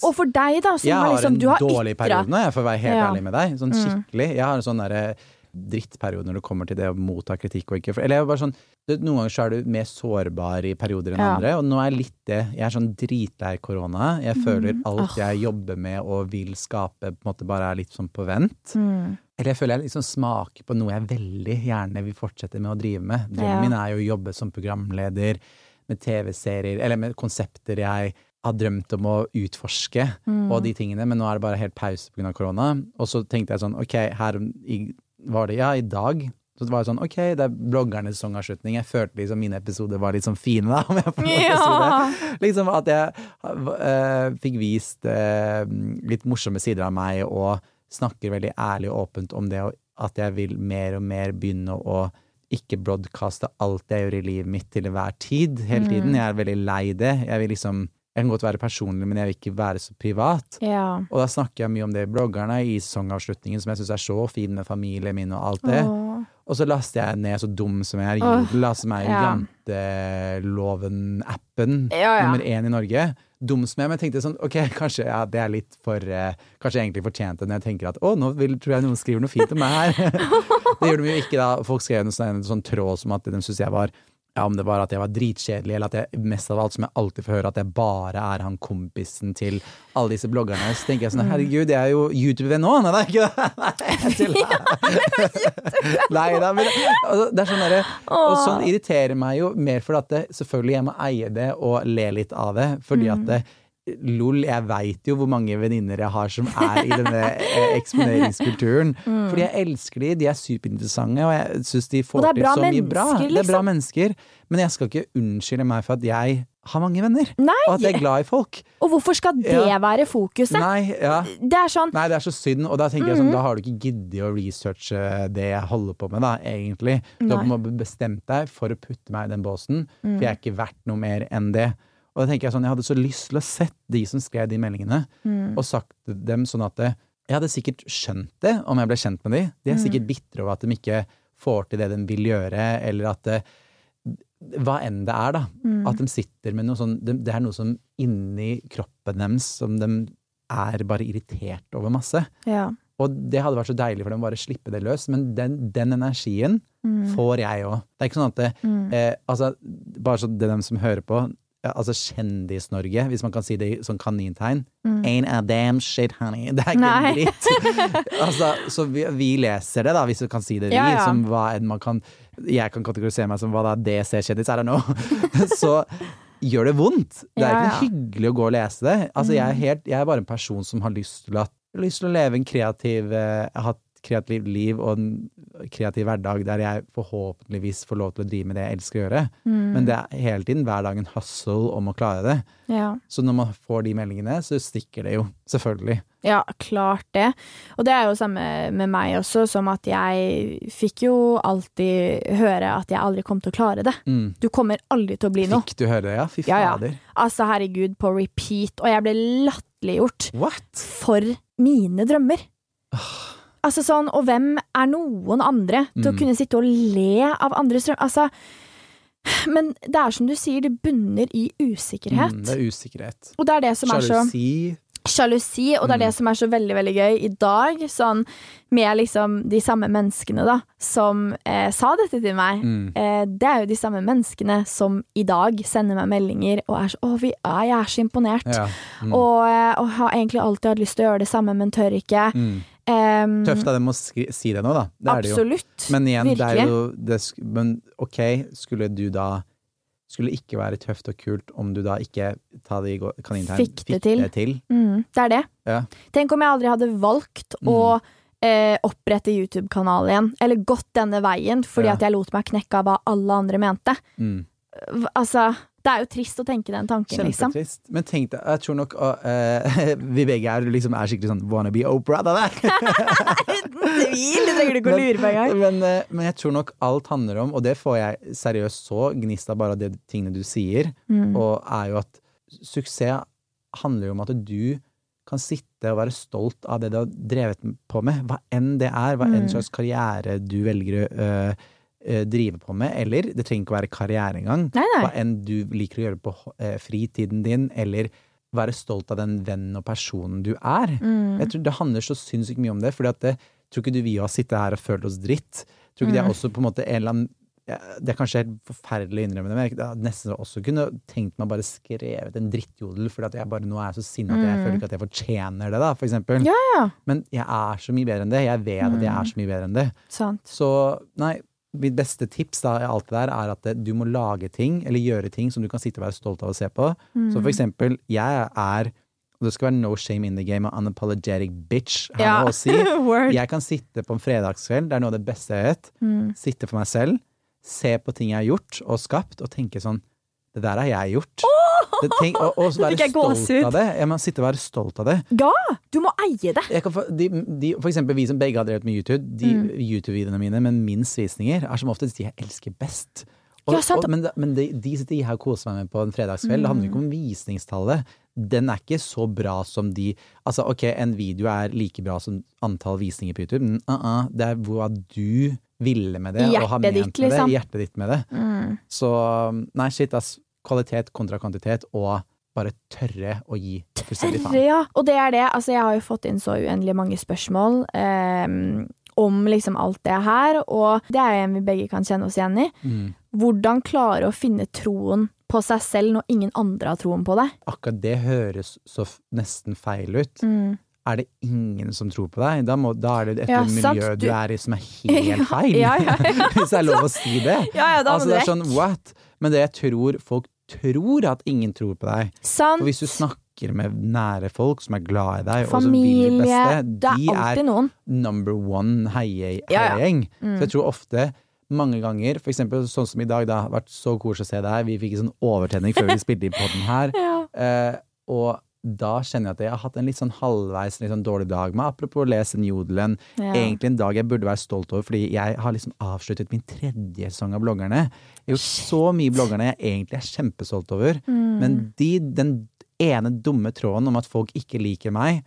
[SPEAKER 1] og for deg, da, som har
[SPEAKER 2] jeg
[SPEAKER 1] har liksom
[SPEAKER 2] en
[SPEAKER 1] Du har
[SPEAKER 2] dårlig
[SPEAKER 1] ytra
[SPEAKER 2] periode nå, jeg får være helt ærlig med deg. Sånn
[SPEAKER 1] Mm.
[SPEAKER 2] skikkelig. Jeg har en sånn derre drittperiode når det kommer til det å motta kritikk og ikke Eller jeg er bare sånn Noen ganger så er du mer sårbar i perioder enn
[SPEAKER 1] Ja.
[SPEAKER 2] andre, og nå er jeg litt det. Jeg er sånn dritlei korona. Jeg føler
[SPEAKER 1] Mm.
[SPEAKER 2] alt jeg jobber med og vil skape, på en måte bare er litt sånn på vent.
[SPEAKER 1] Mm.
[SPEAKER 2] Eller jeg føler jeg liksom smaker på noe jeg veldig gjerne vil fortsette med å drive med. Drømmen
[SPEAKER 1] Ja.
[SPEAKER 2] min er jo å jobbe som programleder med TV-serier, eller med konsepter jeg har drømt om å utforske,
[SPEAKER 1] Mm.
[SPEAKER 2] og de tingene, men nå er det bare helt pause pga. korona. Og så tenkte jeg sånn, ok, her i, var det, ja, i dag så det var sånn, ok, det er bloggernes sesongavslutning. Jeg følte liksom mine episoder var litt sånn fine, da, om jeg får å si det. Liksom at jeg uh, fikk vist uh, litt morsomme sider av meg, og snakker veldig ærlig og åpent om det, at jeg vil mer og mer begynne å ikke broadcaste alt jeg gjør i livet mitt til enhver tid, hele tiden. Jeg er veldig lei det. Jeg vil liksom Jeg kan godt være personlig, men jeg vil ikke være så privat.
[SPEAKER 1] ja.
[SPEAKER 2] Og da snakker jeg mye om det i bloggerne i sesongavslutningen, som jeg syns er så fin med familien min og alt det.
[SPEAKER 1] Åh.
[SPEAKER 2] Og så laster jeg ned, så dum som jeg er, Jodla, som er
[SPEAKER 1] ja.
[SPEAKER 2] janteloven-appen
[SPEAKER 1] Ja, ja.
[SPEAKER 2] nummer én i Norge. Dum som jeg, men jeg tenkte sånn, ok, kanskje ja, det er litt for eh, Kanskje jeg egentlig fortjente når jeg tenker at å, nå vil, tror jeg noen skriver noe fint om meg her. det gjorde de jo ikke da. Folk skrev en sånn, en sånn tråd som at de syntes jeg var ja, om det var at jeg var dritkjedelig, eller at jeg mest av alt som jeg alltid får høre, at jeg bare er han kompisen til alle disse bloggerne. Så tenker jeg sånn, herregud, jeg er jo YouTube-venn nå! Nei, det er ikke det! Nei, jeg tuller. Nei da, men altså, det er sånn derre Og sånn irriterer meg jo mer fordi at det, selvfølgelig jeg må eie det og le litt av det, fordi at det, Lol, jeg veit jo hvor mange venninner jeg har som er i denne eksponeringskulturen. eksponeringskulturen. Fordi jeg elsker de, de er superinteressante, og jeg syns de får til så mye bra.
[SPEAKER 1] Liksom.
[SPEAKER 2] Det er bra
[SPEAKER 1] liksom.
[SPEAKER 2] mennesker. Men jeg skal ikke unnskylde meg for at jeg har mange venner,
[SPEAKER 1] Nei!
[SPEAKER 2] og at jeg er glad i folk.
[SPEAKER 1] Og hvorfor skal det
[SPEAKER 2] Ja.
[SPEAKER 1] være fokuset?
[SPEAKER 2] Nei, ja.
[SPEAKER 1] Det er sånn
[SPEAKER 2] Nei, det er så synd, og da tenker jeg
[SPEAKER 1] Mhm.
[SPEAKER 2] sånn, da har du ikke giddet å researche det jeg holder på med, da, egentlig. Du har måte bestemt deg for å putte meg i den båsen,
[SPEAKER 1] Mm.
[SPEAKER 2] for jeg er ikke verdt noe mer enn det. Og da tenker jeg sånn, jeg hadde så lyst til å sett de som skrev de meldingene,
[SPEAKER 1] Mm.
[SPEAKER 2] og sagt dem sånn at det, jeg hadde sikkert skjønt det om jeg ble kjent med de. De er
[SPEAKER 1] Mm.
[SPEAKER 2] sikkert bitre over at de ikke får til det de vil gjøre, eller at det, hva enn det er, da.
[SPEAKER 1] Mm.
[SPEAKER 2] At de sitter med noe sånn Det, det er noe som inni kroppen deres som de er bare irritert over masse.
[SPEAKER 1] Ja.
[SPEAKER 2] Og det hadde vært så deilig for dem å bare slippe det løs, men den, den energien
[SPEAKER 1] Mm.
[SPEAKER 2] får jeg òg. Det er ikke sånn at det,
[SPEAKER 1] Mm.
[SPEAKER 2] eh, altså, Bare så det er dem som hører på, eh, altså Kjendis-Norge, hvis man kan si det i sånn kanintegn.
[SPEAKER 1] Mm.
[SPEAKER 2] Ain't a damn shit, honey. Det er ikke dritt. altså, så vi, vi leser det, da, hvis vi kan si det, vi.
[SPEAKER 1] Ja, ja.
[SPEAKER 2] Som hva enn man kan Jeg kan kategorisere meg som hva da DC-kjendis, er det nå. så gjør det vondt. Det er
[SPEAKER 1] Ja,
[SPEAKER 2] ikke hyggelig å gå og lese det. Altså, jeg, er
[SPEAKER 1] Mm.
[SPEAKER 2] helt, jeg er bare en person som har lyst til, at, lyst til å leve en kreativ uh, hatt kreativt liv og en kreativ hverdag der jeg forhåpentligvis får lov til å drive med det jeg elsker å gjøre.
[SPEAKER 1] Mm.
[SPEAKER 2] Men det er hele tiden hver dag en hustle om å klare det.
[SPEAKER 1] Ja.
[SPEAKER 2] Så når man får de meldingene, så stikker det jo. Selvfølgelig.
[SPEAKER 1] ja, klart det. Og det er jo samme med meg også, som at jeg fikk jo alltid høre at jeg aldri kom til å klare det.
[SPEAKER 2] Mm.
[SPEAKER 1] Du kommer aldri til å bli noe.
[SPEAKER 2] Fikk du høre det, ja? Fy
[SPEAKER 1] Ja, ja. Altså, herregud, på repeat. Og jeg ble latterliggjort for mine drømmer. Altså sånn, og hvem er noen andre til å
[SPEAKER 2] Mm.
[SPEAKER 1] kunne sitte og le av andres drømmer? Altså, Men det er som du sier, det bunner i usikkerhet.
[SPEAKER 2] Mm, det er usikkerhet.
[SPEAKER 1] Og det er det som er så
[SPEAKER 2] Sjalusi.
[SPEAKER 1] Og det er det
[SPEAKER 2] Mm.
[SPEAKER 1] som er så veldig, veldig gøy i dag, sånn med liksom de samme menneskene, da, som eh, sa dette til meg.
[SPEAKER 2] Mm.
[SPEAKER 1] Eh, det er jo de samme menneskene som i dag sender meg meldinger og er så 'Å, vi, ja, jeg er så imponert'.
[SPEAKER 2] Ja. Mm.
[SPEAKER 1] Og, eh, og har egentlig alltid hatt lyst til å gjøre det samme, men tør ikke.
[SPEAKER 2] Mm.
[SPEAKER 1] Em,
[SPEAKER 2] Tøft av dem å si det nå, da. Det er det. Men igjen,
[SPEAKER 1] Virkelig.
[SPEAKER 2] jo det, Men ok, skulle du da Skulle ikke være tøft og kult om du da ikke ta de i fikk,
[SPEAKER 1] Fikk det til.
[SPEAKER 2] det til?
[SPEAKER 1] Mm, det er det.
[SPEAKER 2] Ja.
[SPEAKER 1] Tenk om jeg aldri hadde valgt å eh, opprette YouTube-kanal igjen, eller gått denne veien fordi
[SPEAKER 2] Ja.
[SPEAKER 1] at jeg lot meg knekke av hva alle andre mente.
[SPEAKER 2] Mm.
[SPEAKER 1] Altså, det er jo trist å tenke den tanken, liksom.
[SPEAKER 2] Men tenk deg, jeg tror nok uh, vi begge er, liksom, er skikkelig sånn wannabe Oprah, da der.
[SPEAKER 1] Uten tvil! Det trenger du ikke å lure på engang.
[SPEAKER 2] Men, eh, men jeg tror nok alt handler om, og det får jeg seriøst så gnist av bare av de tingene du sier,
[SPEAKER 1] Mm.
[SPEAKER 2] og er jo at suksess handler jo om at du kan sitte og være stolt av det du har drevet på med, hva enn det er, hva enn
[SPEAKER 1] Mm.
[SPEAKER 2] slags karriere du velger å øh, drive på med, eller det trenger ikke å være karriere engang, hva enn du liker å gjøre på øh, fritiden din, eller være stolt av den vennen og personen du er.
[SPEAKER 1] Mm.
[SPEAKER 2] Jeg tror Det handler så sinnssykt mye om det. for jeg tror ikke du vi har sittet her og følt oss dritt? Tror ikke det er
[SPEAKER 1] Mm.
[SPEAKER 2] også på en måte en eller annen Det er kanskje helt forferdelig å innrømme det, men jeg hadde nesten også kunne tenkt meg bare skrevet en drittjodel, at jeg bare nå er så sinna at jeg
[SPEAKER 1] Mm.
[SPEAKER 2] føler ikke at jeg fortjener det, da, for eksempel.
[SPEAKER 1] Ja, ja.
[SPEAKER 2] Men jeg er så mye bedre enn det. Jeg vet at jeg
[SPEAKER 1] Mm.
[SPEAKER 2] er så mye bedre enn det.
[SPEAKER 1] Sant.
[SPEAKER 2] Så nei, mitt beste tips da, i alt det der, er at du må lage ting, eller gjøre ting som du kan sitte og være stolt av å se på.
[SPEAKER 1] Mm.
[SPEAKER 2] Så for eksempel, jeg er og det skal være no shame in the game, unapologetic bitch,
[SPEAKER 1] Ja.
[SPEAKER 2] si. Jeg kan sitte på en fredagskveld, det er noe av det beste jeg vet.
[SPEAKER 1] Mm.
[SPEAKER 2] Sitte for meg selv, se på ting jeg har gjort og skapt, og tenke sånn Det der har jeg gjort. Det, tenk, og, og så være stolt av det. Jeg må sitte og være stolt av det.
[SPEAKER 1] Ja! Du må eie det!
[SPEAKER 2] Kan få, de, de, for eksempel vi som begge har drevet med YouTube, de
[SPEAKER 1] Mm.
[SPEAKER 2] YouTube-videoene mine med minst visninger, er som oftest de jeg elsker best. Og,
[SPEAKER 1] Ja, sant.
[SPEAKER 2] og, men men de, de sitter jeg her og koser meg med på en fredagskveld. Det handler ikke om visningstallet. Den er ikke så bra som de Altså, ok, en video er like bra som antall visninger på YouTube, men uh -uh, det er hva du ville med det,
[SPEAKER 1] I
[SPEAKER 2] og har
[SPEAKER 1] hjertet
[SPEAKER 2] ment
[SPEAKER 1] ditt,
[SPEAKER 2] med det,
[SPEAKER 1] liksom.
[SPEAKER 2] i hjertet ditt med det.
[SPEAKER 1] Mm.
[SPEAKER 2] Så nei, shit, ass. Kvalitet kontra kvantitet, og bare tørre å gi fullstendig faen.
[SPEAKER 1] Tørre, ja. Og det er det. Altså, jeg har jo fått inn så uendelig mange spørsmål Um om liksom alt det her, og det er en vi begge kan kjenne oss igjen i.
[SPEAKER 2] Mm.
[SPEAKER 1] Hvordan klare å finne troen på seg selv når ingen andre har troen på deg?
[SPEAKER 2] Akkurat det høres så nesten feil ut.
[SPEAKER 1] Mm.
[SPEAKER 2] Er det ingen som tror på deg? Da, må, da er det et
[SPEAKER 1] Ja,
[SPEAKER 2] miljø du
[SPEAKER 1] Du-
[SPEAKER 2] er i som er helt feil.
[SPEAKER 1] Ja, ja, ja.
[SPEAKER 2] Hvis det er lov å si det.
[SPEAKER 1] Ja, ja, da
[SPEAKER 2] altså, det er sånn, what? Men det jeg tror folk tror at ingen tror på deg.
[SPEAKER 1] Sant.
[SPEAKER 2] For hvis du snakker med nære folk som er glad i deg, og som vil
[SPEAKER 1] Familie.
[SPEAKER 2] det beste, de er
[SPEAKER 1] er
[SPEAKER 2] number one heie-
[SPEAKER 1] Ja, ja. Mm.
[SPEAKER 2] Så jeg tror ofte mange ganger, for eksempel sånn som i dag, det har vært så koselig å se deg. Vi fikk en sånn overtenning før vi spilte på den her.
[SPEAKER 1] Ja.
[SPEAKER 2] Eh, og da kjenner jeg at jeg har hatt en litt sånn halvveis litt sånn dårlig dag med, apropos lese Njodelen, jodelen.
[SPEAKER 1] Ja.
[SPEAKER 2] Egentlig en dag jeg burde være stolt over, fordi jeg har liksom avsluttet min tredje sesong av Bloggerne. Jeg har gjort så mye Bloggerne jeg egentlig er kjempestolt over.
[SPEAKER 1] Mm.
[SPEAKER 2] Men de, den ene dumme tråden om at folk ikke liker meg,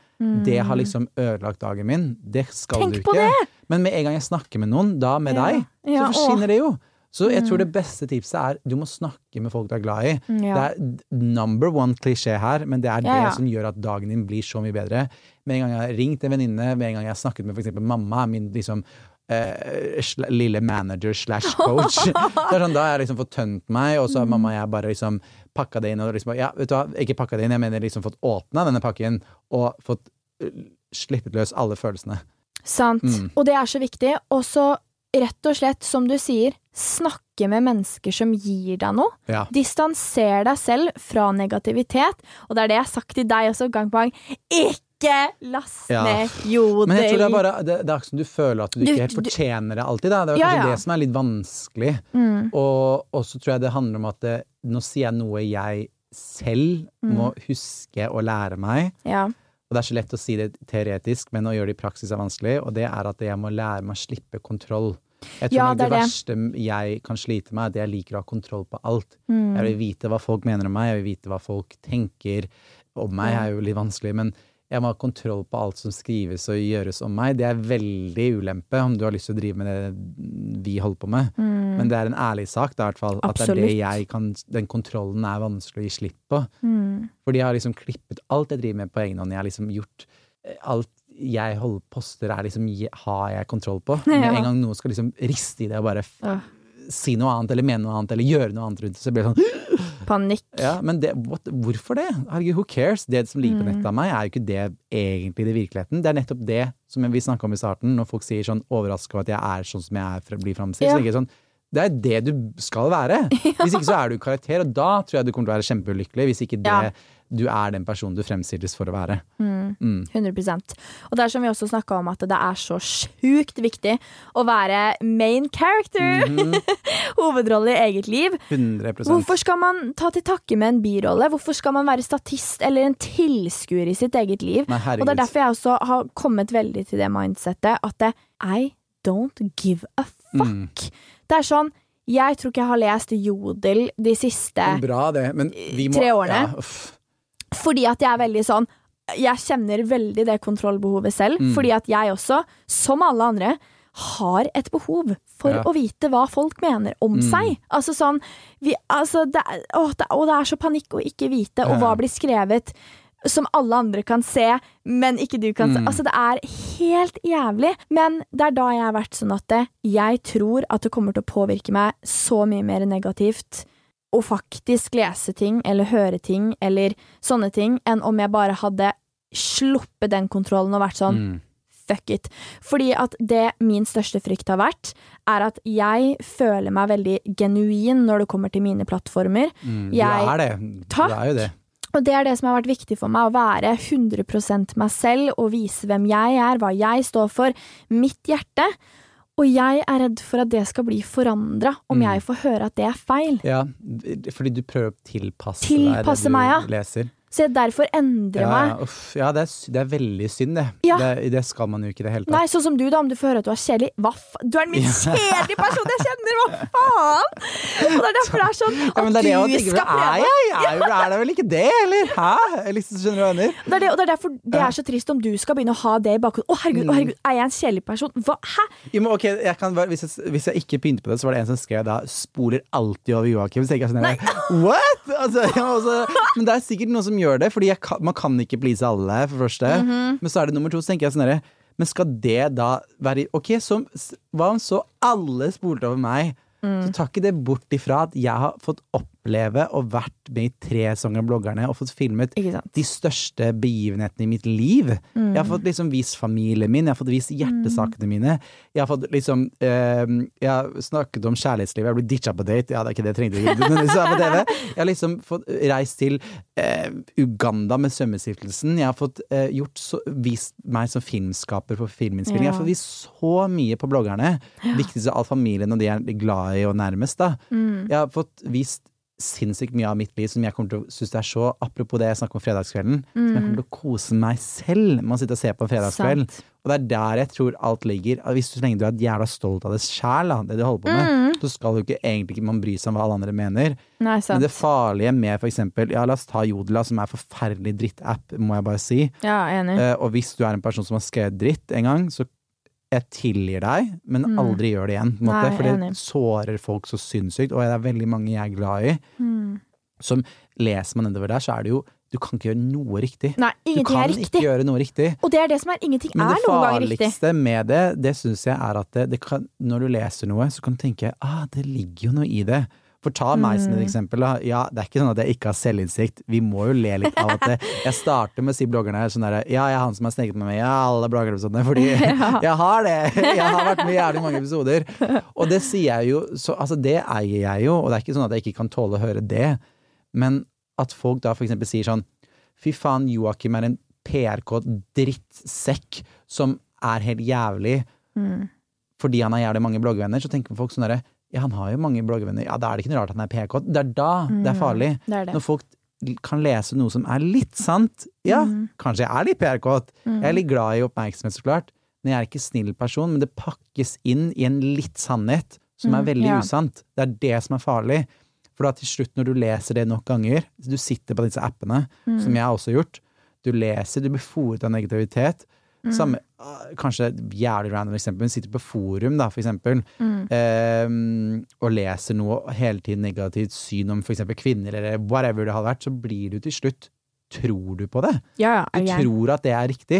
[SPEAKER 2] det har liksom ødelagt dagen min. Det skal
[SPEAKER 1] Mm. Tenk
[SPEAKER 2] du ikke. Men med en gang jeg snakker med noen, da med
[SPEAKER 1] Ja.
[SPEAKER 2] deg,
[SPEAKER 1] Ja,
[SPEAKER 2] så forsvinner det jo. Så jeg
[SPEAKER 1] Mm.
[SPEAKER 2] tror det beste tipset er du må snakke med folk du er glad i.
[SPEAKER 1] Ja.
[SPEAKER 2] Det er number one klisjé her, men det er
[SPEAKER 1] Ja, ja.
[SPEAKER 2] det som gjør at dagen din blir så mye bedre. Med en gang jeg har ringt en venninne, med en gang jeg har snakket med f.eks. mamma, min liksom eh, lille manager slash coach. det sånn, da har jeg liksom fått tømt meg, og så har mamma og jeg bare liksom pakka det inn liksom Ja, vet du hva, ikke pakka det inn, jeg mener liksom fått åpna denne pakken, og fått eh, slippet løs alle følelsene.
[SPEAKER 1] Sant.
[SPEAKER 2] Mm.
[SPEAKER 1] Og det er så viktig. Og så rett og slett, som du sier, snakke med mennesker som gir deg noe.
[SPEAKER 2] Ja.
[SPEAKER 1] Distanser deg selv fra negativitet. Og det er det jeg har sagt til deg også gang på gang. Ikke last
[SPEAKER 2] Ja.
[SPEAKER 1] ned jodel!
[SPEAKER 2] Men jeg tror det er bare Det, det er som du føler at du,
[SPEAKER 1] Du-
[SPEAKER 2] ikke helt fortjener det alltid. Da. Det er
[SPEAKER 1] Ja,
[SPEAKER 2] kanskje det som er litt vanskelig.
[SPEAKER 1] mm.
[SPEAKER 2] Og, og så tror jeg det handler om at det, nå sier jeg noe jeg selv må
[SPEAKER 1] Mm.
[SPEAKER 2] huske å lære meg.
[SPEAKER 1] Ja.
[SPEAKER 2] Og det er så lett å si det teoretisk, men å gjøre det i praksis er vanskelig. Og det er at jeg må lære meg å slippe kontroll. Jeg tror
[SPEAKER 1] Ja, det
[SPEAKER 2] det,
[SPEAKER 1] er det.
[SPEAKER 2] verste jeg kan slite med, er at jeg liker å ha kontroll på alt.
[SPEAKER 1] Mm.
[SPEAKER 2] Jeg vil vite hva folk mener om meg, jeg vil vite hva folk tenker om meg,
[SPEAKER 1] Mm.
[SPEAKER 2] er jo litt vanskelig. Men jeg må ha kontroll på alt som skrives og gjøres om meg. Det er veldig ulempe om du har lyst til å drive med det vi holder på med.
[SPEAKER 1] Mm.
[SPEAKER 2] Men det er en ærlig sak, da, i hvert fall. At det er det jeg kan Den kontrollen er vanskelig å gi slipp på.
[SPEAKER 1] Mm.
[SPEAKER 2] Fordi jeg har liksom klippet alt jeg driver med på egen hånd. Jeg har liksom gjort eh, alt jeg holder poster, er liksom har jeg kontroll på. Med
[SPEAKER 1] Ja.
[SPEAKER 2] en gang noen skal liksom riste i det og bare
[SPEAKER 1] Åh.
[SPEAKER 2] si noe annet eller mene noe annet eller gjøre noe annet rundt det, så blir det sånn
[SPEAKER 1] Panikk.
[SPEAKER 2] Ja, men det, what, hvorfor det? Herregud, who cares? Det som ligger på
[SPEAKER 1] Mm.
[SPEAKER 2] nettet av meg, er jo ikke det egentlig i virkeligheten. Det er nettopp det som vi snakka om i starten, når folk sier sånn overraska over at jeg er sånn som jeg er, blir framstilt.
[SPEAKER 1] Ja.
[SPEAKER 2] Så sånn det er det du skal være. Hvis ikke så er du karakter, og da tror jeg du kommer til å være kjempeulykkelig. Hvis ikke det,
[SPEAKER 1] Ja.
[SPEAKER 2] Du er den personen du fremstilles for å være.
[SPEAKER 1] Mm.
[SPEAKER 2] Mm.
[SPEAKER 1] 100 Og det er som vi også snakka om, at det er så sjukt viktig å være main character.
[SPEAKER 2] Mhm.
[SPEAKER 1] Hovedrolle i eget liv.
[SPEAKER 2] 100%
[SPEAKER 1] Hvorfor skal man ta til takke med en birolle? Hvorfor skal man være statist eller en tilskuer i sitt eget liv?
[SPEAKER 2] Nei,
[SPEAKER 1] Og det er derfor jeg også har kommet veldig til det mindsettet at det, I don't give a fuck.
[SPEAKER 2] Mm.
[SPEAKER 1] Det er sånn Jeg tror ikke jeg har lest Jodel de siste
[SPEAKER 2] Bra, det. Men vi må
[SPEAKER 1] Tre årene.
[SPEAKER 2] Ja.
[SPEAKER 1] Fordi at jeg er veldig sånn Jeg kjenner veldig det kontrollbehovet selv.
[SPEAKER 2] Mm.
[SPEAKER 1] Fordi at jeg også, som alle andre, har et behov for
[SPEAKER 2] Ja.
[SPEAKER 1] å vite hva folk mener om
[SPEAKER 2] Mm.
[SPEAKER 1] seg. Altså sånn vi, altså det, er- det, å, det er så panikk å ikke vite, og hva blir skrevet som alle andre kan se, men ikke du kan se.
[SPEAKER 2] Mm.
[SPEAKER 1] Altså Det er helt jævlig. Men det er da jeg har vært sånn at det, jeg tror at det kommer til å påvirke meg så mye mer negativt å faktisk lese ting eller høre ting eller sånne ting, enn om jeg bare hadde sluppet den kontrollen og vært sånn
[SPEAKER 2] Mm.
[SPEAKER 1] fuck it. Fordi at det min største frykt har vært, er at jeg føler meg veldig genuin når det kommer til mine plattformer.
[SPEAKER 2] Mm. Du
[SPEAKER 1] Jeg-
[SPEAKER 2] er det.
[SPEAKER 1] Takk.
[SPEAKER 2] Du er jo det.
[SPEAKER 1] Og det er det som har vært viktig for meg, å være 100% meg selv og vise hvem jeg er, hva jeg står for, mitt hjerte. Og jeg er redd for at det skal bli forandra om
[SPEAKER 2] Mm.
[SPEAKER 1] jeg får høre at det er feil.
[SPEAKER 2] Ja, fordi du prøver å tilpasse,
[SPEAKER 1] Tilpasse
[SPEAKER 2] deg det du
[SPEAKER 1] meg, ja.
[SPEAKER 2] leser.
[SPEAKER 1] Så jeg derfor endrer
[SPEAKER 2] Ja,
[SPEAKER 1] meg.
[SPEAKER 2] ja, uff, ja det, er, det er veldig synd, det.
[SPEAKER 1] Ja.
[SPEAKER 2] det. Det skal man jo ikke i det hele tatt.
[SPEAKER 1] Nei, sånn som du, da, om du får høre at du er kjedelig. Hva faen? Du er den minst kjedelige personen jeg kjenner! Hva faen?! Og det er derfor det er sånn
[SPEAKER 2] Ja,
[SPEAKER 1] at
[SPEAKER 2] men det er det jeg
[SPEAKER 1] du
[SPEAKER 2] tenker,
[SPEAKER 1] skal
[SPEAKER 2] prøve. er
[SPEAKER 1] prøve.
[SPEAKER 2] jeg? Jeg er, det vel ikke det, eller? Hæ? Jeg liksom, skjønner du hva jeg mener?
[SPEAKER 1] Det er, det, og det er derfor det er så trist om du skal begynne å ha det i bakhodet. Å, herregud,
[SPEAKER 2] Mm.
[SPEAKER 1] herregud, er jeg en kjedelig person? Hva? Hæ?
[SPEAKER 2] Jo, men ok, jeg kan, hvis, jeg, hvis jeg ikke begynte på det, så var det en som skrev da 'spoler alltid over Joakim'. Så tenker jeg sånn. What?! Altså, ja, altså, men det er sikkert noen som gjør det, Fordi kan, man kan ikke please alle, for det første.
[SPEAKER 1] Mhm.
[SPEAKER 2] Men så er det nummer to, så tenker jeg sånn herre Men skal det da være Ok, så, hva om så alle spolte over meg?
[SPEAKER 1] Mm.
[SPEAKER 2] Så tar ikke det bort ifra at jeg har fått oppleve og vært med i tre sanger Bloggerne og fått filmet de største begivenhetene i mitt liv.
[SPEAKER 1] Mm.
[SPEAKER 2] Jeg har fått liksom vist familien min, jeg har fått vist hjertesakene mine. Jeg har fått liksom eh, Jeg har snakket om kjærlighetslivet, jeg har blitt ditcha på date. Ja, det er ikke det jeg trengte, å gjøre på Jeg har liksom fått reist til eh, Uganda med Sømmestiftelsen. Jeg har fått eh, gjort så, vist meg som filmskaper på filminnspilling. Jeg har fått vist så mye på bloggerne. Viktigst av alt familien og de jeg er glad i og nærmest, da.
[SPEAKER 1] Mm.
[SPEAKER 2] Jeg har fått vist sinnssykt mye av mitt liv som jeg kommer til å synes det er så Apropos det jeg snakker om fredagskvelden. Som jeg kommer til å kose meg selv med å sitte og se på en fredagskveld.
[SPEAKER 1] Sant.
[SPEAKER 2] Og det er der jeg tror alt ligger. Hvis du, så lenge du er jævla stolt av det sjæl, det du holder på med,
[SPEAKER 1] Mm.
[SPEAKER 2] så skal du ikke egentlig ikke man bry seg om hva alle andre mener.
[SPEAKER 1] Nei,
[SPEAKER 2] Men det farlige med for eksempel Ja, la oss ta Jodela, som er en forferdelig drittapp, må jeg bare si.
[SPEAKER 1] Ja, enig.
[SPEAKER 2] Uh, og hvis du er en person som har skrevet dritt en gang, så jeg tilgir deg, men
[SPEAKER 1] Mm.
[SPEAKER 2] aldri gjør det igjen.
[SPEAKER 1] Nei,
[SPEAKER 2] for det sårer folk så sinnssykt, og det er veldig mange jeg er glad i.
[SPEAKER 1] Mm.
[SPEAKER 2] Som leser man nedover der, så er det jo Du kan ikke gjøre noe riktig.
[SPEAKER 1] Nei,
[SPEAKER 2] Du kan ikke gjøre noe riktig.
[SPEAKER 1] Og det er det som er ingenting
[SPEAKER 2] Men
[SPEAKER 1] er noen gang riktig.
[SPEAKER 2] Men det farligste med det, det syns jeg er at det, det kan, når du leser noe, så kan du tenke ah, det ligger jo noe i det. For ta meg som et
[SPEAKER 1] Mm.
[SPEAKER 2] eksempel. Ja, det er ikke sånn at jeg ikke har selvinnsikt. Vi må jo le litt av at det, jeg starter med å si bloggerne sånn derre Ja, jeg er han som har sneket med meg i alle bloggerepisodene, fordi
[SPEAKER 1] Ja.
[SPEAKER 2] jeg har det! Jeg har vært med i jævlig mange episoder. Og det sier jeg jo, så altså det eier jeg jo, og det er ikke sånn at jeg ikke kan tåle å høre det. Men at folk da for eksempel sier sånn Fy faen, Joakim er en PRK-drittsekk som er helt jævlig
[SPEAKER 1] Mm.
[SPEAKER 2] fordi han har jævlig mange bloggvenner, så tenker folk sånn derre Ja, han har jo mange bloggvenner, ja, da er det ikke noe rart han er PRK. Det er da det er farlig.
[SPEAKER 1] Det er det.
[SPEAKER 2] Når folk kan lese noe som er litt sant. Ja,
[SPEAKER 1] Mm.
[SPEAKER 2] kanskje jeg er litt PRK.
[SPEAKER 1] Mm.
[SPEAKER 2] Jeg er litt glad i oppmerksomhet, så klart. Men jeg er ikke snill person, men det pakkes inn i en litt sannhet som er
[SPEAKER 1] Mm,
[SPEAKER 2] veldig
[SPEAKER 1] ja.
[SPEAKER 2] usant. Det er det som er farlig. For da til slutt, når du leser det nok ganger, du sitter på disse appene,
[SPEAKER 1] Mm.
[SPEAKER 2] som jeg har også gjort, Du leser, du blir fòret av negativitet.
[SPEAKER 1] Mm.
[SPEAKER 2] Samme, ah, kanskje jævlig random eksempel, men sitter på forum, da, for eksempel,
[SPEAKER 1] Mm.
[SPEAKER 2] eh, og leser noe hele tiden negativt syn om for eksempel kvinner, eller whatever det hadde vært, så blir du til slutt Tror du på det?
[SPEAKER 1] Ja, ja.
[SPEAKER 2] Du tror at det er riktig.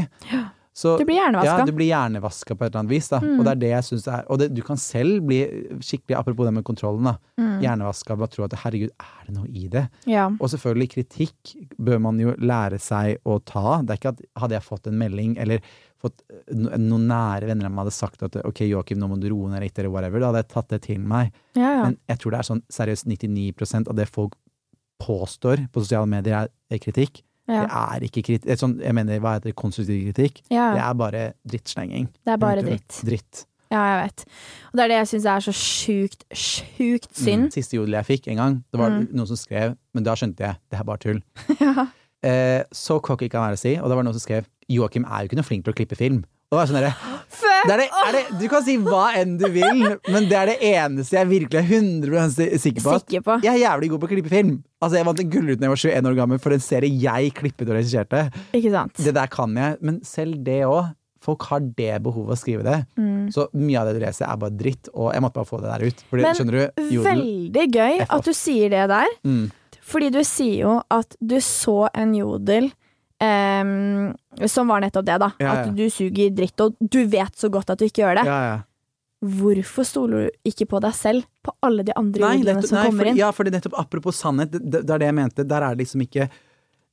[SPEAKER 2] Så,
[SPEAKER 1] Du blir hjernevaska.
[SPEAKER 2] ja, du blir hjernevaska på et eller annet vis, da.
[SPEAKER 1] Mm.
[SPEAKER 2] Og det er det jeg syns er Og det, du kan selv bli skikkelig, apropos det med kontrollen, da.
[SPEAKER 1] Mm.
[SPEAKER 2] Hjernevaska ved å tro at herregud, er det noe i det?
[SPEAKER 1] Ja.
[SPEAKER 2] Og selvfølgelig, kritikk bør man jo lære seg å ta. Det er ikke at hadde jeg fått en melding, eller fått eh, noen nære venner av meg hadde sagt at ok, Joakim, nå må du roe ned litt, eller whatever, da hadde jeg tatt det til meg.
[SPEAKER 1] Ja, ja.
[SPEAKER 2] Men jeg tror det er sånn seriøst 99% av det folk påstår på sosiale medier er, er kritikk.
[SPEAKER 1] Ja.
[SPEAKER 2] Det er ikke kritikk. Sånn, jeg mener, hva heter det, konstruktiv kritikk?
[SPEAKER 1] ja.
[SPEAKER 2] Det er bare drittslenging.
[SPEAKER 1] Det er bare dritt.
[SPEAKER 2] Dritt.
[SPEAKER 1] Ja, jeg vet. Og det er det jeg syns er så sjukt, sjukt synd.
[SPEAKER 2] Mm. Siste jodel jeg fikk en gang, det var
[SPEAKER 1] Mm.
[SPEAKER 2] noen som skrev, men da skjønte jeg det er bare tull.
[SPEAKER 1] ja.
[SPEAKER 2] Eh, så cocky kan være å si, og det var noen som skrev Joakim er jo ikke noe flink til å klippe film. Og det var sånn derre! det er det, er det, Du kan si hva enn du vil, men det er det eneste jeg virkelig er 100 sikker på.
[SPEAKER 1] Sikker på.
[SPEAKER 2] jeg er jævlig god på å klippe film. Altså Jeg vant en Gullruten da jeg var 21 år gammel for en serie jeg klippet og regisserte.
[SPEAKER 1] Ikke sant?
[SPEAKER 2] Det der kan jeg, men selv det òg. Folk har det behovet å skrive det.
[SPEAKER 1] Mm.
[SPEAKER 2] Så mye av det du leser, er bare dritt, og jeg måtte bare få det der ut. Fordi,
[SPEAKER 1] Men
[SPEAKER 2] du? Jodel.
[SPEAKER 1] Veldig gøy at du sier det der.
[SPEAKER 2] Mm.
[SPEAKER 1] Fordi du sier jo at du så en jodel ehm, som var nettopp det, da.
[SPEAKER 2] Ja, ja.
[SPEAKER 1] At du suger dritt, og du vet så godt at du ikke gjør det.
[SPEAKER 2] Ja, ja.
[SPEAKER 1] Hvorfor stoler du ikke på deg selv på alle de andre
[SPEAKER 2] Nei,
[SPEAKER 1] jodlene
[SPEAKER 2] nettopp,
[SPEAKER 1] som
[SPEAKER 2] nei,
[SPEAKER 1] kommer
[SPEAKER 2] for,
[SPEAKER 1] inn?
[SPEAKER 2] ja, fordi nettopp apropos sannhet, det, det er det jeg mente. Der er det liksom ikke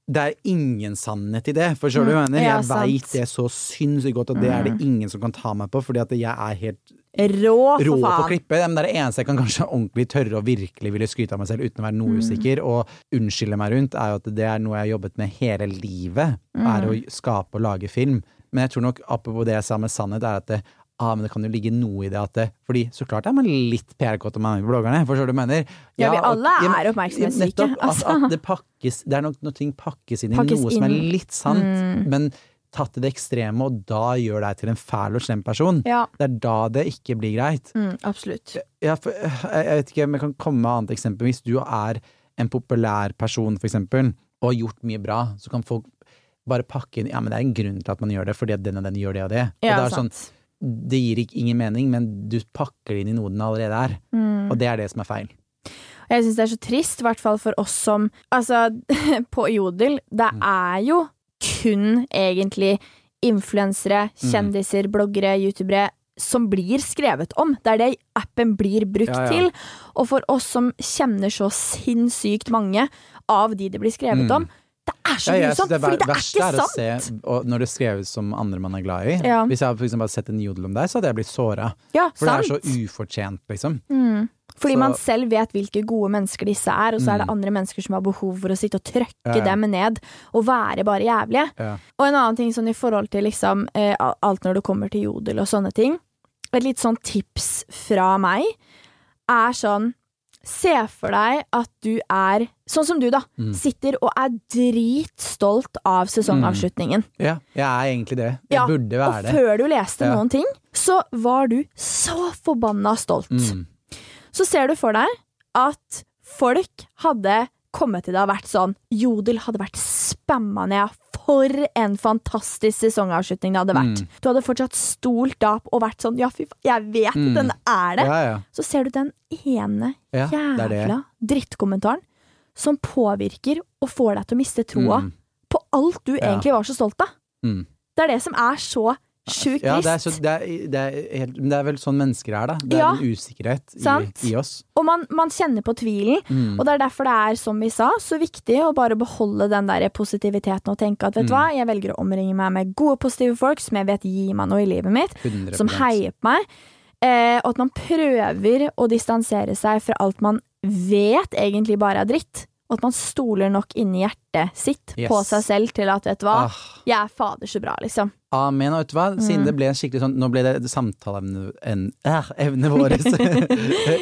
[SPEAKER 2] Det er ingen sannhet i det. Forstår du hva jeg mener?
[SPEAKER 1] Mm, ja,
[SPEAKER 2] jeg veit det så sinnssykt godt, og det er det ingen som kan ta meg på, fordi at jeg er helt
[SPEAKER 1] Rå, for
[SPEAKER 2] rå på klippet.
[SPEAKER 1] faen.
[SPEAKER 2] klippe. Men det er det eneste jeg kan kanskje ordentlig tørre og virkelig ville skryte av meg selv uten å være
[SPEAKER 1] Mm.
[SPEAKER 2] noe usikker, og unnskylde meg rundt, er jo at det er noe jeg har jobbet med hele livet, er
[SPEAKER 1] Mm.
[SPEAKER 2] å skape og lage film. Men jeg tror nok, apropos det jeg sa med sannhet, er at det, ah, men det kan jo ligge noe i det at det Fordi så klart er man litt PR-kåt om man er med i bloggerne, forstår du hva jeg mener?
[SPEAKER 1] Ja, vi
[SPEAKER 2] og-
[SPEAKER 1] alle
[SPEAKER 2] ja,
[SPEAKER 1] er oppmerksomhetssyke,
[SPEAKER 2] Nettopp, at,
[SPEAKER 1] altså.
[SPEAKER 2] at det pakkes Det er nok noe ting pakkes inn i
[SPEAKER 1] Pakkes
[SPEAKER 2] noe som er litt sant,
[SPEAKER 1] Mm.
[SPEAKER 2] men tatt til det ekstreme, og da gjør deg til en fæl og slem person.
[SPEAKER 1] Ja,
[SPEAKER 2] Det er da det ikke blir greit.
[SPEAKER 1] mm, absolutt.
[SPEAKER 2] Ja, for, jeg, jeg vet ikke om jeg kan komme med et annet eksempel. Hvis du er en populær person, for eksempel, og har gjort mye bra, så kan folk bare pakke inn Ja, men det er en grunn til at man gjør det, fordi den og den gjør det og det. Og det, er sånn, det gir ikke ingen mening, men du pakker det inn i noe den allerede er.
[SPEAKER 1] Mm.
[SPEAKER 2] Og det er det som er feil.
[SPEAKER 1] Og Jeg syns det er så trist, i hvert fall for oss som Altså, på Jodel, det
[SPEAKER 2] Mm.
[SPEAKER 1] er jo kun egentlig influensere,
[SPEAKER 2] Mm.
[SPEAKER 1] kjendiser, bloggere, youtubere som blir skrevet om. Det er det appen blir brukt
[SPEAKER 2] Ja, ja.
[SPEAKER 1] til. Og for oss som kjenner så sinnssykt mange av de det blir skrevet
[SPEAKER 2] Mm.
[SPEAKER 1] om, det er så
[SPEAKER 2] Ja,
[SPEAKER 1] grusomt! Fordi det er ikke
[SPEAKER 2] er
[SPEAKER 1] sant!
[SPEAKER 2] se når det skreves som andre man er glad i.
[SPEAKER 1] Ja.
[SPEAKER 2] Hvis jeg hadde for sett en jodel om deg, så hadde jeg blitt såra.
[SPEAKER 1] Ja,
[SPEAKER 2] For det er så ufortjent, liksom.
[SPEAKER 1] Mm. Fordi
[SPEAKER 2] Så-
[SPEAKER 1] man selv vet hvilke gode mennesker disse er, og så er det
[SPEAKER 2] Mm.
[SPEAKER 1] andre mennesker som har behov for å sitte og trøkke
[SPEAKER 2] Ja, ja.
[SPEAKER 1] dem ned og være bare jævlige.
[SPEAKER 2] Ja.
[SPEAKER 1] Og en annen ting sånn i forhold til liksom eh, alt når det kommer til jodel og sånne ting. Et litt sånn tips fra meg er sånn Se for deg at du er sånn som du, da.
[SPEAKER 2] Mm.
[SPEAKER 1] Sitter og er dritstolt av sesongavslutningen.
[SPEAKER 2] ja, jeg er egentlig det. Jeg
[SPEAKER 1] Ja,
[SPEAKER 2] burde
[SPEAKER 1] Og
[SPEAKER 2] være det.
[SPEAKER 1] før du leste noen ting, så var du så forbanna stolt.
[SPEAKER 2] Mm.
[SPEAKER 1] Så ser du for deg at folk hadde kommet til det og vært sånn Jodel hadde vært spamma ned. For en fantastisk sesongavslutning det hadde vært.
[SPEAKER 2] Mm.
[SPEAKER 1] Du hadde fortsatt stolt da og vært sånn Ja, fy faen, jeg vet
[SPEAKER 2] Mm.
[SPEAKER 1] den er det!
[SPEAKER 2] Ja, ja.
[SPEAKER 1] Så ser du den ene
[SPEAKER 2] ja det er det.
[SPEAKER 1] jævla drittkommentaren som påvirker og får deg til å miste troa
[SPEAKER 2] Mm.
[SPEAKER 1] på alt du egentlig var så stolt av.
[SPEAKER 2] Mm.
[SPEAKER 1] Det er det som er så sjukt
[SPEAKER 2] Ja, det er, så, det, er, det, er helt, det er vel sånn mennesker er, da. Det er
[SPEAKER 1] Ja.
[SPEAKER 2] en usikkerhet i, i oss.
[SPEAKER 1] Og man, man kjenner på tvilen.
[SPEAKER 2] Mm.
[SPEAKER 1] Og det er derfor det er, som vi sa, så viktig å bare beholde den der positiviteten og tenke at vet du
[SPEAKER 2] Mm.
[SPEAKER 1] hva, jeg velger å omringe meg med gode, positive folk som jeg vet gir meg noe i livet mitt,
[SPEAKER 2] 100%.
[SPEAKER 1] som heier på meg. Eh, og at man prøver å distansere seg fra alt man vet egentlig bare er dritt. Og at man stoler nok inni hjertet sitt
[SPEAKER 2] Yes.
[SPEAKER 1] på seg selv til at vet du hva,
[SPEAKER 2] Ah,
[SPEAKER 1] jeg er fader så bra, liksom.
[SPEAKER 2] amen. Og vet du hva, siden
[SPEAKER 1] Mm.
[SPEAKER 2] det ble skikkelig sånn Nå ble det samtaleevnet en, eh, vårt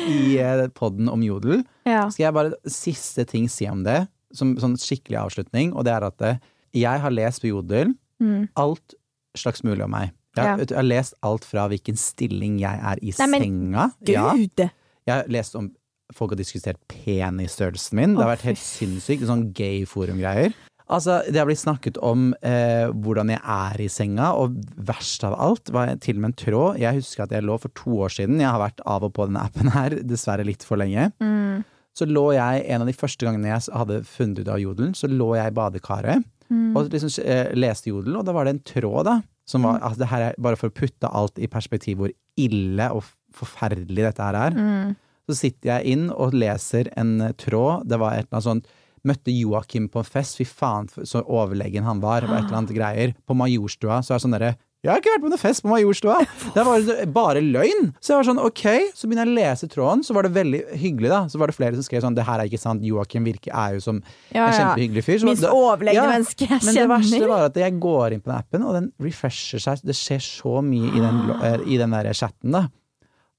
[SPEAKER 2] i eh, podden om jodel.
[SPEAKER 1] Ja.
[SPEAKER 2] Skal jeg bare siste ting si om det, som sånn skikkelig avslutning, og det er at eh, jeg har lest på jodel
[SPEAKER 1] Mm.
[SPEAKER 2] alt slags mulig om meg. Jeg,
[SPEAKER 1] Ja.
[SPEAKER 2] vet jeg har lest alt fra hvilken stilling jeg er i
[SPEAKER 1] Nei, men
[SPEAKER 2] senga. Ja. Jeg har lest om folk har diskutert penisstørrelsen min. Det har vært helt sinnssykt. Sånn gay forum-greier. Altså, det har blitt snakket om eh, hvordan jeg er i senga, og verst av alt var til og med en tråd. Jeg husker at jeg lå for to år siden, jeg har vært av og på denne appen her, dessverre litt for lenge.
[SPEAKER 1] Mm.
[SPEAKER 2] Så lå jeg, en av de første gangene jeg hadde funnet ut av jodelen, så lå jeg i badekaret
[SPEAKER 1] Mm.
[SPEAKER 2] og liksom eh, leste jodelen, og da var det en tråd, da. Som var, altså det her er bare for å putte alt i perspektiv hvor ille og forferdelig dette her er.
[SPEAKER 1] Mm.
[SPEAKER 2] Så sitter jeg inn og leser en eh, tråd. Det var et eller annet sånt Møtte Joakim på en fest. Fy faen, så overlegen han var. Det var et eller annet greier. På Majorstua så er det sånn derre jeg har ikke vært på noen fest på Majorstua! Det var bare løgn! Så jeg var sånn, ok, så begynner jeg å lese tråden, så var det veldig hyggelig, da. Så var det flere som skrev sånn, det her er ikke sant, Joakim virker er jo som
[SPEAKER 1] Ja,
[SPEAKER 2] en kjempehyggelig fyr. Så
[SPEAKER 1] Minst overlegne
[SPEAKER 2] Ja,
[SPEAKER 1] menneske jeg
[SPEAKER 2] men det verste var at jeg går inn på den appen, og den refresher seg. Det skjer så mye i den, eh, i den der chatten, da.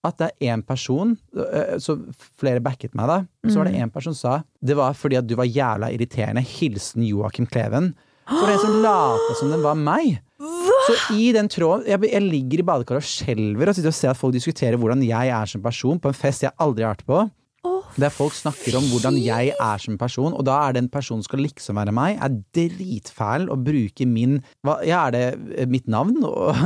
[SPEAKER 2] At det er én person, eh, så flere backet meg da, så var det
[SPEAKER 1] Mm.
[SPEAKER 2] én person som sa det var fordi at du var jævla irriterende. Hilsen Joakim Kleven. For en som lata som den var meg. Så i den tråden jeg, jeg ligger i badekaret og skjelver og sitter og ser at folk diskuterer hvordan jeg er som person på en fest jeg aldri har vært på. Der folk snakker om hvordan jeg er som person, og da er den personen som skal liksom være meg, er dritfæl og bruker min hva, Ja, er det eh, mitt navn? Og,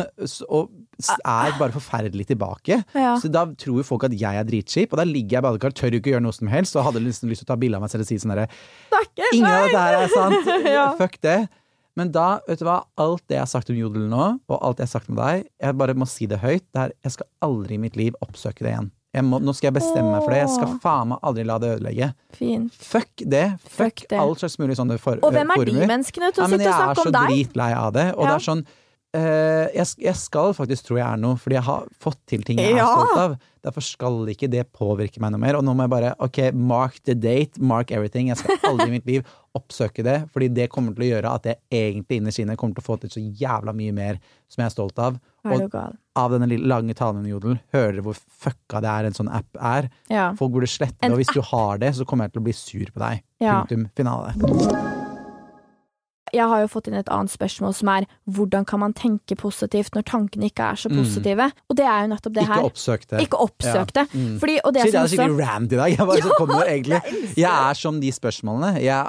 [SPEAKER 2] og er bare forferdelig tilbake.
[SPEAKER 1] Ja.
[SPEAKER 2] Så da tror jo folk at jeg er dritskip, og da ligger jeg i badekar, tør jo ikke gjøre noe som helst, og hadde liksom lyst til å ta bilde av meg selv og si sånn herre Ingen av dette her er sant!
[SPEAKER 1] Ja.
[SPEAKER 2] Fuck det. Men da, vet du hva, alt det jeg har sagt om Jodel nå, og alt jeg har sagt om deg, jeg bare må si det høyt, det er, jeg skal aldri i mitt liv oppsøke det igjen. Må, nå skal jeg bestemme meg for det. Jeg skal faen meg aldri la det ødelegge.
[SPEAKER 1] Fin.
[SPEAKER 2] Fuck det. Fuck,
[SPEAKER 1] Fuck det.
[SPEAKER 2] all slags mulig sånne for,
[SPEAKER 1] Og hvem er de menneskene til å sitte og
[SPEAKER 2] jeg er så dritlei av det. Og
[SPEAKER 1] Ja.
[SPEAKER 2] det er sånn jeg, jeg skal faktisk tro jeg er noe, fordi jeg har fått til ting jeg er stolt av. Derfor skal ikke det påvirke meg noe mer. Og nå må jeg bare ok, mark the date, mark everything. Jeg skal aldri i mitt liv oppsøke det, fordi det kommer til å gjøre at jeg egentlig innerst inne kommer til å få til så jævla mye mer som jeg er stolt av. Og av denne lange talen under Jodel, hører dere hvor fucka det er en sånn app er.
[SPEAKER 1] Ja.
[SPEAKER 2] Folk burde slette det, og hvis du har det, så kommer jeg til å bli sur på deg.
[SPEAKER 1] Ja.
[SPEAKER 2] Punktum finale.
[SPEAKER 1] Jeg har jo fått inn et annet spørsmål som er hvordan kan man tenke positivt når tankene ikke er så
[SPEAKER 2] Mm.
[SPEAKER 1] positive? Og det er jo nettopp det
[SPEAKER 2] Ikke
[SPEAKER 1] her.
[SPEAKER 2] oppsøk det.
[SPEAKER 1] Ikke oppsøk det.
[SPEAKER 2] Mm.
[SPEAKER 1] Fordi, og det
[SPEAKER 2] Shit, jeg er skikkelig rand i dag. Jeg, bare, ja, kommer jeg, jeg er som de spørsmålene. Jeg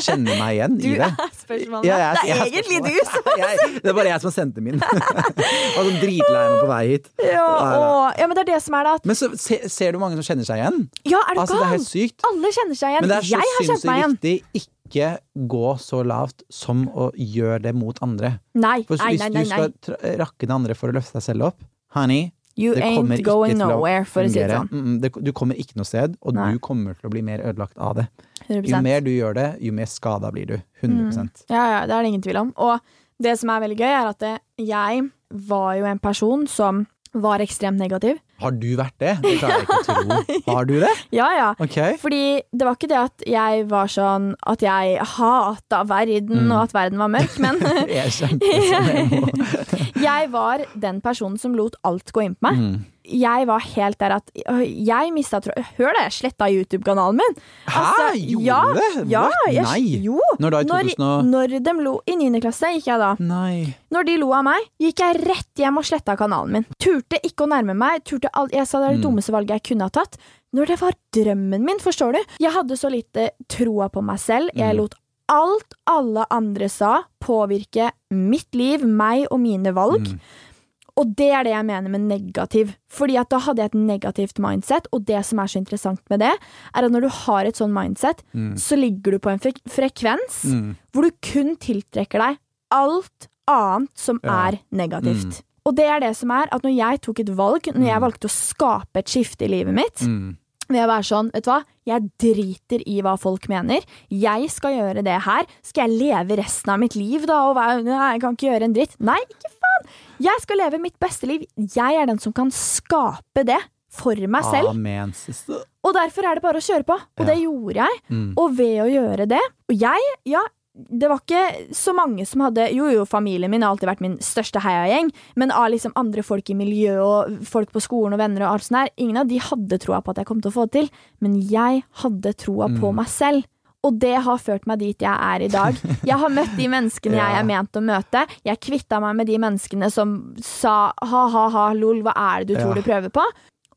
[SPEAKER 2] kjenner meg igjen
[SPEAKER 1] Du
[SPEAKER 2] i det.
[SPEAKER 1] er spørsmålene.
[SPEAKER 2] Ja, jeg-
[SPEAKER 1] det er egentlig du som
[SPEAKER 2] det er bare jeg som har sendt min. Jeg og sånn dritlei meg på vei hit.
[SPEAKER 1] ja, og, ja, men det er det som er det at
[SPEAKER 2] Men så se, ser du mange som kjenner seg igjen.
[SPEAKER 1] Ja, er du
[SPEAKER 2] Altså, det er helt sykt.
[SPEAKER 1] Alle kjenner seg igjen.
[SPEAKER 2] Men det er så
[SPEAKER 1] jeg har kjent meg igjen.
[SPEAKER 2] sinnssykt viktig ikke gå så lavt som å gjøre det mot andre.
[SPEAKER 1] Nei,
[SPEAKER 2] For
[SPEAKER 1] nei,
[SPEAKER 2] hvis
[SPEAKER 1] nei,
[SPEAKER 2] du
[SPEAKER 1] nei,
[SPEAKER 2] skal
[SPEAKER 1] nei.
[SPEAKER 2] tra- rakke det andre for å løfte deg selv opp, honey,
[SPEAKER 1] You
[SPEAKER 2] det
[SPEAKER 1] ain't
[SPEAKER 2] ikke
[SPEAKER 1] going
[SPEAKER 2] til
[SPEAKER 1] nowhere, for å si det sånn.
[SPEAKER 2] Mm, mm, det, du kommer ikke noe sted, og
[SPEAKER 1] Nei.
[SPEAKER 2] du kommer til å bli mer ødelagt av det. Jo mer du gjør det, jo mer skada blir du. 100%
[SPEAKER 1] Ja, ja, det er det ingen tvil om. Og det som er veldig gøy, er at jeg var jo en person som var ekstremt negativ.
[SPEAKER 2] Har du vært det? Det klarer jeg ikke å tro. Har du det?
[SPEAKER 1] Ja, ja.
[SPEAKER 2] Okay.
[SPEAKER 1] Fordi det var ikke det at jeg var sånn at jeg hata verden,
[SPEAKER 2] Mm.
[SPEAKER 1] og at verden var mørk, men
[SPEAKER 2] Jeg er kjempeemo.
[SPEAKER 1] jeg var den personen som lot alt gå inn på meg.
[SPEAKER 2] Mm.
[SPEAKER 1] Jeg var helt der at jeg mista tråden Hør det, jeg sletta YouTube-kanalen min.
[SPEAKER 2] Hæ?
[SPEAKER 1] Altså,
[SPEAKER 2] Gjorde
[SPEAKER 1] ja,
[SPEAKER 2] det?
[SPEAKER 1] Ja, jeg,
[SPEAKER 2] Nei.
[SPEAKER 1] Jo.
[SPEAKER 2] Når da i 2000 og
[SPEAKER 1] når de lo I 9. klasse gikk jeg da.
[SPEAKER 2] Nei.
[SPEAKER 1] Når de lo av meg, gikk jeg rett hjem og sletta kanalen min. Turte ikke å nærme meg. Turte all, jeg sa det er det
[SPEAKER 2] Mm.
[SPEAKER 1] dummeste valget jeg kunne ha tatt. Når det var drømmen min, forstår du? Jeg hadde så lite troa på meg selv. Jeg
[SPEAKER 2] Mm.
[SPEAKER 1] lot alt alle andre sa, påvirke mitt liv, meg og mine valg.
[SPEAKER 2] Mm.
[SPEAKER 1] Og det er det jeg mener med negativ. Fordi at da hadde jeg et negativt mindset, og det som er så interessant med det, er at når du har et sånn mindset,
[SPEAKER 2] Mm.
[SPEAKER 1] så ligger du på en frek frekvens
[SPEAKER 2] Mm.
[SPEAKER 1] hvor du kun tiltrekker deg alt annet som
[SPEAKER 2] Ja.
[SPEAKER 1] er negativt. Og det er det som er at når jeg tok et valg, når jeg
[SPEAKER 2] Mm.
[SPEAKER 1] valgte å skape et skifte i livet mitt,
[SPEAKER 2] Mm.
[SPEAKER 1] ved å være sånn, vet du hva, jeg driter i hva folk mener, jeg skal gjøre det her, skal jeg leve resten av mitt liv da, og være, nei, jeg kan ikke gjøre en dritt. Nei, ikke faen! Jeg skal leve mitt beste liv. Jeg er den som kan skape det for meg selv.
[SPEAKER 2] Amen.
[SPEAKER 1] Og derfor er det bare å kjøre på. Og
[SPEAKER 2] Ja.
[SPEAKER 1] det gjorde jeg.
[SPEAKER 2] Mm.
[SPEAKER 1] Og ved å gjøre det Og jeg, ja, det var ikke så mange som hadde Jo, jo, familien min har alltid vært min største heiagjeng, men av liksom andre folk i miljøet og folk på skolen og venner og alt sånt der, ingen av de hadde troa på at jeg kom til å få det til. Men jeg hadde troa på
[SPEAKER 2] Mm.
[SPEAKER 1] meg selv. Og det har ført meg dit jeg er i dag. Jeg har møtt de menneskene jeg er ment å møte. Jeg kvitta meg med de menneskene som sa ha-ha-ha, lol, hva er det du tror
[SPEAKER 2] Ja.
[SPEAKER 1] du prøver på?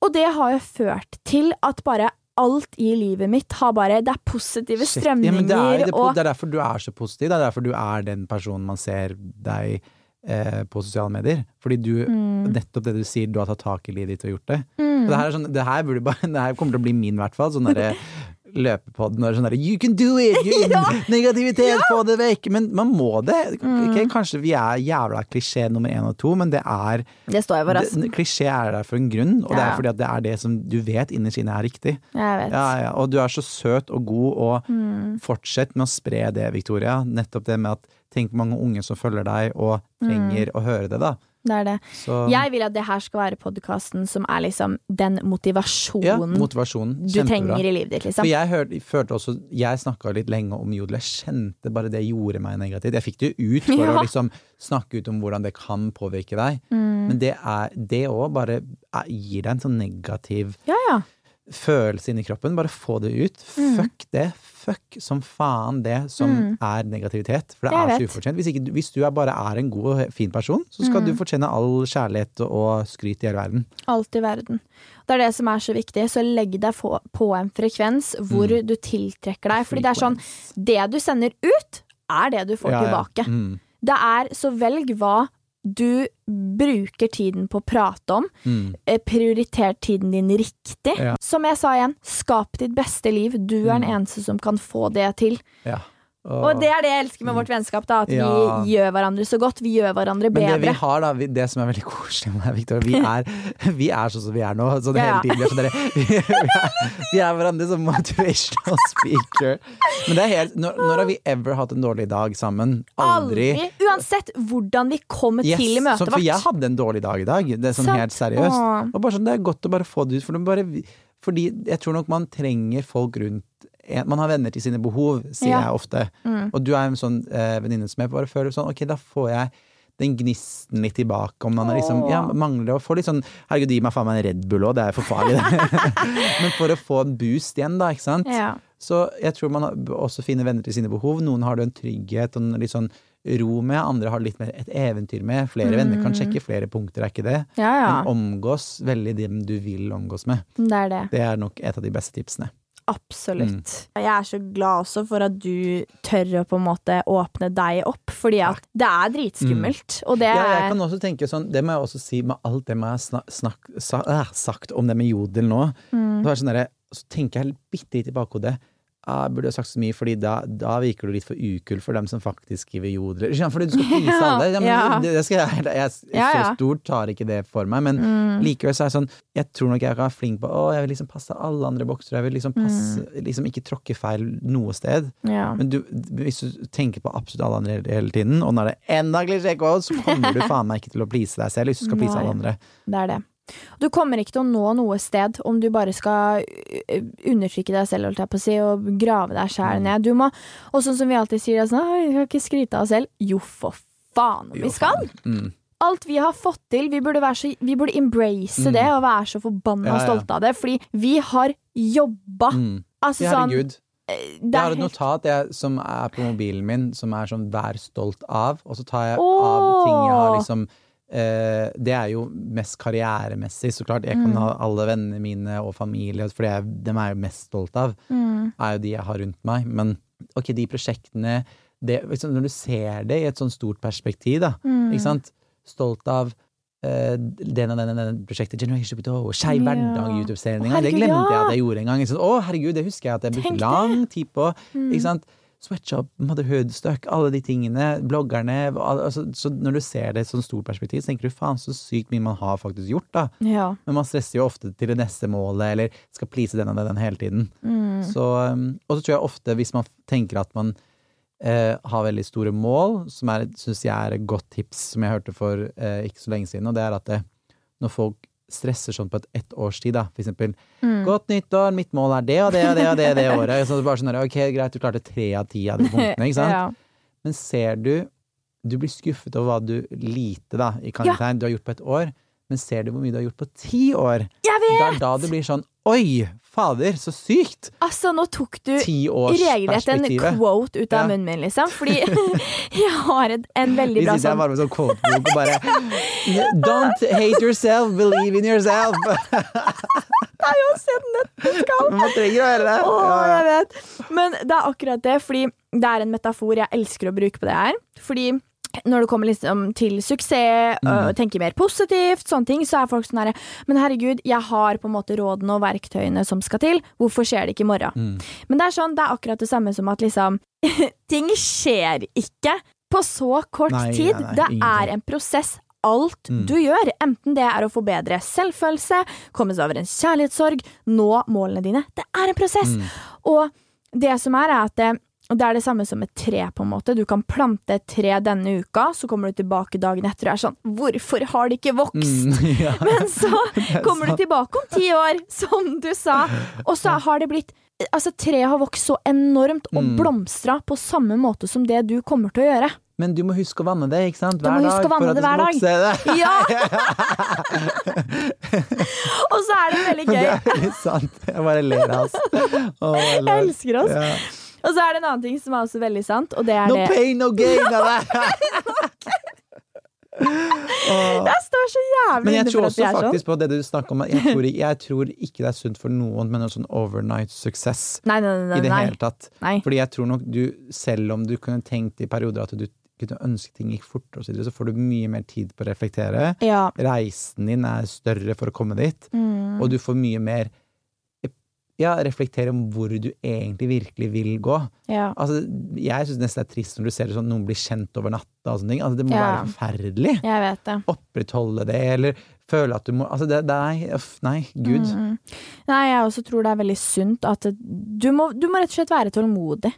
[SPEAKER 1] Og det har jo ført til at bare alt i livet mitt har bare Det er positive
[SPEAKER 2] Shit.
[SPEAKER 1] strømninger
[SPEAKER 2] Ja, det, er, det,
[SPEAKER 1] og
[SPEAKER 2] det er derfor du er så positiv. Det er derfor du er den personen man ser deg eh, på sosiale medier. Fordi du,
[SPEAKER 1] Mm.
[SPEAKER 2] nettopp det du sier, du har tatt tak i livet ditt og gjort det. Og det her, er sånn, det her, bare, det her kommer til å bli min, i hvert fall. Sånn derre løpepodden og sånn derre You can do it! You, Negativitet, få det vekk! Men man må det. Okay, kanskje vi er jævla klisjé nummer én og to, men det er
[SPEAKER 1] Det står jeg for, altså.
[SPEAKER 2] Klisjé er der for en grunn, og det er fordi det er det som du vet innerst inne er riktig.
[SPEAKER 1] Jeg vet.
[SPEAKER 2] Ja, ja, og du er så søt og god, og
[SPEAKER 1] Mm.
[SPEAKER 2] fortsett med å spre det, Victoria. Nettopp det med at tenk på mange unge som følger deg og trenger å høre det, da.
[SPEAKER 1] Det er det.
[SPEAKER 2] Så.
[SPEAKER 1] Jeg vil at det her skal være podkasten som er liksom den
[SPEAKER 2] ja,
[SPEAKER 1] motivasjonen
[SPEAKER 2] motivasjonen.
[SPEAKER 1] du trenger i livet ditt, liksom.
[SPEAKER 2] For jeg hørte, følte også Jeg snakka litt lenge om jodel. Jeg kjente bare det gjorde meg negativt. Jeg fikk det ut for
[SPEAKER 1] Ja.
[SPEAKER 2] å liksom snakke ut om hvordan det kan påvirke deg.
[SPEAKER 1] Mm.
[SPEAKER 2] Men det det òg bare er, gir deg en sånn negativ
[SPEAKER 1] Ja, ja.
[SPEAKER 2] Følelse inni kroppen. Bare få det ut.
[SPEAKER 1] Mm.
[SPEAKER 2] Fuck det. Fuck som faen det som
[SPEAKER 1] Mm.
[SPEAKER 2] er negativitet. For det
[SPEAKER 1] Jeg
[SPEAKER 2] er så ufortjent. Hvis, ikke, hvis du er bare er en god og fin person, så skal
[SPEAKER 1] Mm.
[SPEAKER 2] du fortjene all kjærlighet og skryt i hele verden.
[SPEAKER 1] Alt i verden. Det er det som er så viktig. Så legg deg på, en frekvens hvor
[SPEAKER 2] Mm.
[SPEAKER 1] du tiltrekker deg. Fordi det er sånn Det du sender ut, er det du får
[SPEAKER 2] Ja, ja.
[SPEAKER 1] tilbake.
[SPEAKER 2] Mm.
[SPEAKER 1] Det er Så velg hva du bruker tiden på å prate om.
[SPEAKER 2] Mm.
[SPEAKER 1] Eh, Prioriter tiden din riktig.
[SPEAKER 2] Ja.
[SPEAKER 1] Som jeg sa igjen, skap ditt beste liv. Du er den
[SPEAKER 2] Mm.
[SPEAKER 1] eneste som kan få det til.
[SPEAKER 2] Ja.
[SPEAKER 1] Og det er det jeg elsker med vårt vennskap, da. At
[SPEAKER 2] Ja.
[SPEAKER 1] vi gjør hverandre så godt. Vi gjør hverandre bedre.
[SPEAKER 2] Men det vi har da, vi, det som er veldig koselig med deg, Victoria, vi er, vi er sånn som vi er nå. Sånn
[SPEAKER 1] Ja,
[SPEAKER 2] hele tiden. Vi er, sånn vi, er, vi er hverandre som motivational speaker. Men det er helt, når, når har vi ever hatt en dårlig dag sammen? Aldri.
[SPEAKER 1] Aldri. Uansett hvordan vi kommer
[SPEAKER 2] Yes,
[SPEAKER 1] til møtet
[SPEAKER 2] vårt. for jeg hadde en dårlig dag i dag, det er sånn
[SPEAKER 1] Sant.
[SPEAKER 2] helt seriøst.
[SPEAKER 1] Åh.
[SPEAKER 2] Og bare sånn, det er godt å bare få det ut, for bare, fordi jeg tror nok man trenger folk rundt Man har venner til sine behov, sier
[SPEAKER 1] Ja.
[SPEAKER 2] jeg ofte.
[SPEAKER 1] Mm.
[SPEAKER 2] Og du er en sånn eh, venninne som jeg bare føler sånn, ok, da får jeg den gnisten litt tilbake, om man er liksom, ja, mangler å få litt sånn, herregud, gi meg faen meg en Red Bull også, det er for farlig det. Men for å få en boost igjen da, ikke sant?
[SPEAKER 1] Ja.
[SPEAKER 2] Så jeg tror man også finner venner til sine behov. Noen har du en trygghet og en litt sånn ro med, andre har litt mer et eventyr med. Flere venner kan sjekke flere punkter, er ikke det?
[SPEAKER 1] ja, ja.
[SPEAKER 2] Men omgås veldig dem du vil omgås med.
[SPEAKER 1] Det er det.
[SPEAKER 2] Det er nok et av de beste tipsene.
[SPEAKER 1] Absolutt.
[SPEAKER 2] Mm.
[SPEAKER 1] Jeg er så glad også for at du tør å på en måte åpne deg opp, fordi at det er dritskummelt. Og det
[SPEAKER 2] er Ja, jeg kan også tenke sånn, det må jeg også si med alt det jeg har snak, snak, sa, øh, sagt om det med jodel nå.
[SPEAKER 1] Mm.
[SPEAKER 2] Så, det sånn der, så tenker jeg bitte litt i bakhodet jeg burde ha sagt så mye, fordi da, da virker du litt for ukul for dem som faktisk skriver jodler. Fordi du skal please alle. Ja,
[SPEAKER 1] ja.
[SPEAKER 2] Det, skal jeg, jeg,
[SPEAKER 1] Ja,
[SPEAKER 2] Så stort tar ikke det for meg, men
[SPEAKER 1] Mm.
[SPEAKER 2] likevel så er det sånn Jeg tror nok jeg kan være flink på Å, jeg vil liksom passe alle andre bokser. Jeg vil liksom passe Liksom ikke tråkke feil noe sted.
[SPEAKER 1] ja.
[SPEAKER 2] Men du, hvis du tenker på absolutt alle andre hele tiden, og når det er enda klisjé-quote, så kommer du faen meg ikke til å please deg selv hvis du skal please alle andre.
[SPEAKER 1] Det er det. Du kommer ikke til å nå noe sted om du bare skal undertrykke deg selv, si, og grave deg sjæl
[SPEAKER 2] Mm.
[SPEAKER 1] ned. Du må, og sånn som vi alltid sier, er sånn, vi skal ikke skryte av oss selv. Jo, for faen om vi skal!
[SPEAKER 2] Mm.
[SPEAKER 1] Alt vi har fått til, vi burde, være så, vi burde embrace
[SPEAKER 2] Mm.
[SPEAKER 1] det og være så forbanna
[SPEAKER 2] Ja, ja.
[SPEAKER 1] stolte av det, fordi vi har jobba.
[SPEAKER 2] Mm.
[SPEAKER 1] Altså sånn
[SPEAKER 2] herregud.
[SPEAKER 1] det
[SPEAKER 2] Jeg har et notat jeg, som er på mobilen min, som er sånn 'vær stolt av', og så tar jeg
[SPEAKER 1] Åh!
[SPEAKER 2] av ting jeg har liksom Det er jo mest karrieremessig, så klart. Jeg kan
[SPEAKER 1] Mm.
[SPEAKER 2] ha alle vennene mine og familie, for det dem er jeg mest stolt av.
[SPEAKER 1] Mm.
[SPEAKER 2] er jo de jeg har rundt meg. Men ok, de prosjektene det, liksom, Når du ser det i et sånn stort perspektiv, da,
[SPEAKER 1] Mm.
[SPEAKER 2] ikke sant? Stolt av eh, den og den den prosjektet Generation Pito, Skeiv
[SPEAKER 1] Ja.
[SPEAKER 2] hverdag, YouTube-serien
[SPEAKER 1] Å.
[SPEAKER 2] Det glemte jeg at jeg gjorde en gang. Å, herregud, det husker jeg at jeg brukte lang tid på.
[SPEAKER 1] Mm.
[SPEAKER 2] Ikke sant? Sweatshop, motherhood, stuck, alle de tingene. Bloggerne. Altså, så når du ser det i et sånt stort perspektiv, så tenker du faen så sykt mye man har faktisk gjort, da.
[SPEAKER 1] Ja.
[SPEAKER 2] Men man stresser jo ofte til det neste målet, eller skal please den og den hele tiden.
[SPEAKER 1] Mm.
[SPEAKER 2] Så, um, og så tror jeg ofte, hvis man tenker at man eh, har veldig store mål, som syns jeg er et godt tips som jeg hørte for eh, ikke så lenge siden, og det er at det, når folk stresser sånn på et ett års tid, da, for eksempel
[SPEAKER 1] Mm.
[SPEAKER 2] Godt nyttår, mitt mål er det og det og det og det, det året. Så det bare sånn ok, greit, du klarte tre av ti av de punktene, ikke sant?
[SPEAKER 1] Ja.
[SPEAKER 2] Men ser du Du blir skuffet over hva du lite, da, i karaktertegn, du har gjort på et år, men ser du hvor mye du har gjort på ti år?
[SPEAKER 1] Jeg vet!
[SPEAKER 2] Det er da det blir sånn Oi, fader, så sykt!
[SPEAKER 1] Altså, nå tok du regelrett en quote ut av
[SPEAKER 2] Ja.
[SPEAKER 1] munnen min, liksom. Fordi jeg har en, en veldig
[SPEAKER 2] Vi
[SPEAKER 1] bra
[SPEAKER 2] sitter her
[SPEAKER 1] sånn
[SPEAKER 2] bare med sånn quote-bok og bare Don't hate yourself, believe in yourself!
[SPEAKER 1] Det er jo også et nøtteskall!
[SPEAKER 2] Men man trenger å høre det.
[SPEAKER 1] Å,
[SPEAKER 2] Ja, ja.
[SPEAKER 1] jeg vet. Men det er akkurat det, fordi det er en metafor jeg elsker å bruke på det her. Fordi når det kommer liksom til suksess,
[SPEAKER 2] Mm.
[SPEAKER 1] og tenker mer positivt, sånne ting, så er folk sånn herre Men herregud, jeg har på en måte rådene og verktøyene som skal til. Hvorfor skjer det ikke i morgen?
[SPEAKER 2] Mm.
[SPEAKER 1] Men det er sånn, det er akkurat det samme som at liksom Ting skjer ikke på så kort
[SPEAKER 2] Nei,
[SPEAKER 1] tid.
[SPEAKER 2] nei, nei,
[SPEAKER 1] det er en prosess. Alt
[SPEAKER 2] Mm.
[SPEAKER 1] du gjør, enten det er å få bedre selvfølelse, komme seg over en kjærlighetssorg, nå målene dine, det er en prosess.
[SPEAKER 2] Mm.
[SPEAKER 1] Og det som er, er at det, det er det samme som et tre, på en måte. Du kan plante et tre denne uka, så kommer du tilbake dagen etter og er sånn Hvorfor har det ikke vokst?
[SPEAKER 2] Mm, ja.
[SPEAKER 1] Men så
[SPEAKER 2] er
[SPEAKER 1] kommer du tilbake om ti år, som du sa, og så har det blitt Altså, treet har vokst så enormt og
[SPEAKER 2] Mm.
[SPEAKER 1] blomstra på samme måte som det du kommer til å gjøre.
[SPEAKER 2] Men du må huske å vanne det, ikke sant?
[SPEAKER 1] Du må huske å vanne
[SPEAKER 2] for at
[SPEAKER 1] det hver
[SPEAKER 2] vokse.
[SPEAKER 1] Ja! Og så er det veldig
[SPEAKER 2] Det
[SPEAKER 1] gøy.
[SPEAKER 2] er litt sant. Jeg bare ler av oss. Jeg
[SPEAKER 1] elsker oss.
[SPEAKER 2] Ja.
[SPEAKER 1] Og så er det en annen ting som er også veldig sant, og det er
[SPEAKER 2] No
[SPEAKER 1] det
[SPEAKER 2] pain, no gain.
[SPEAKER 1] Jeg står så jævlig
[SPEAKER 2] Men jeg tror også
[SPEAKER 1] jeg sånn.
[SPEAKER 2] faktisk på det du snakker om jeg tror, jeg tror ikke det er sunt for noen med noe sånn overnight success
[SPEAKER 1] Nei, nei, nei.
[SPEAKER 2] i det hele tatt. Fordi jeg tror nok du, selv om du kunne tenkt i perioder at du kunne ønske ting gikk fortere, så, så får du mye mer tid på å reflektere.
[SPEAKER 1] Ja.
[SPEAKER 2] Reisen din er større for å komme dit,
[SPEAKER 1] Mm.
[SPEAKER 2] og du får mye mer ja, reflektere om hvor du egentlig virkelig vil gå.
[SPEAKER 1] ja.
[SPEAKER 2] Altså, jeg syns nesten det er trist når du ser det sånn noen blir kjent over natta og sånne ting. Altså, det må
[SPEAKER 1] Ja.
[SPEAKER 2] være forferdelig.
[SPEAKER 1] Jeg vet det.
[SPEAKER 2] Opprettholde det, eller føle at du må Altså, det, det Nei, uff, nei, gud.
[SPEAKER 1] Mm. Nei, jeg også tror det er veldig sunt at du, må, du må rett og slett være tålmodig.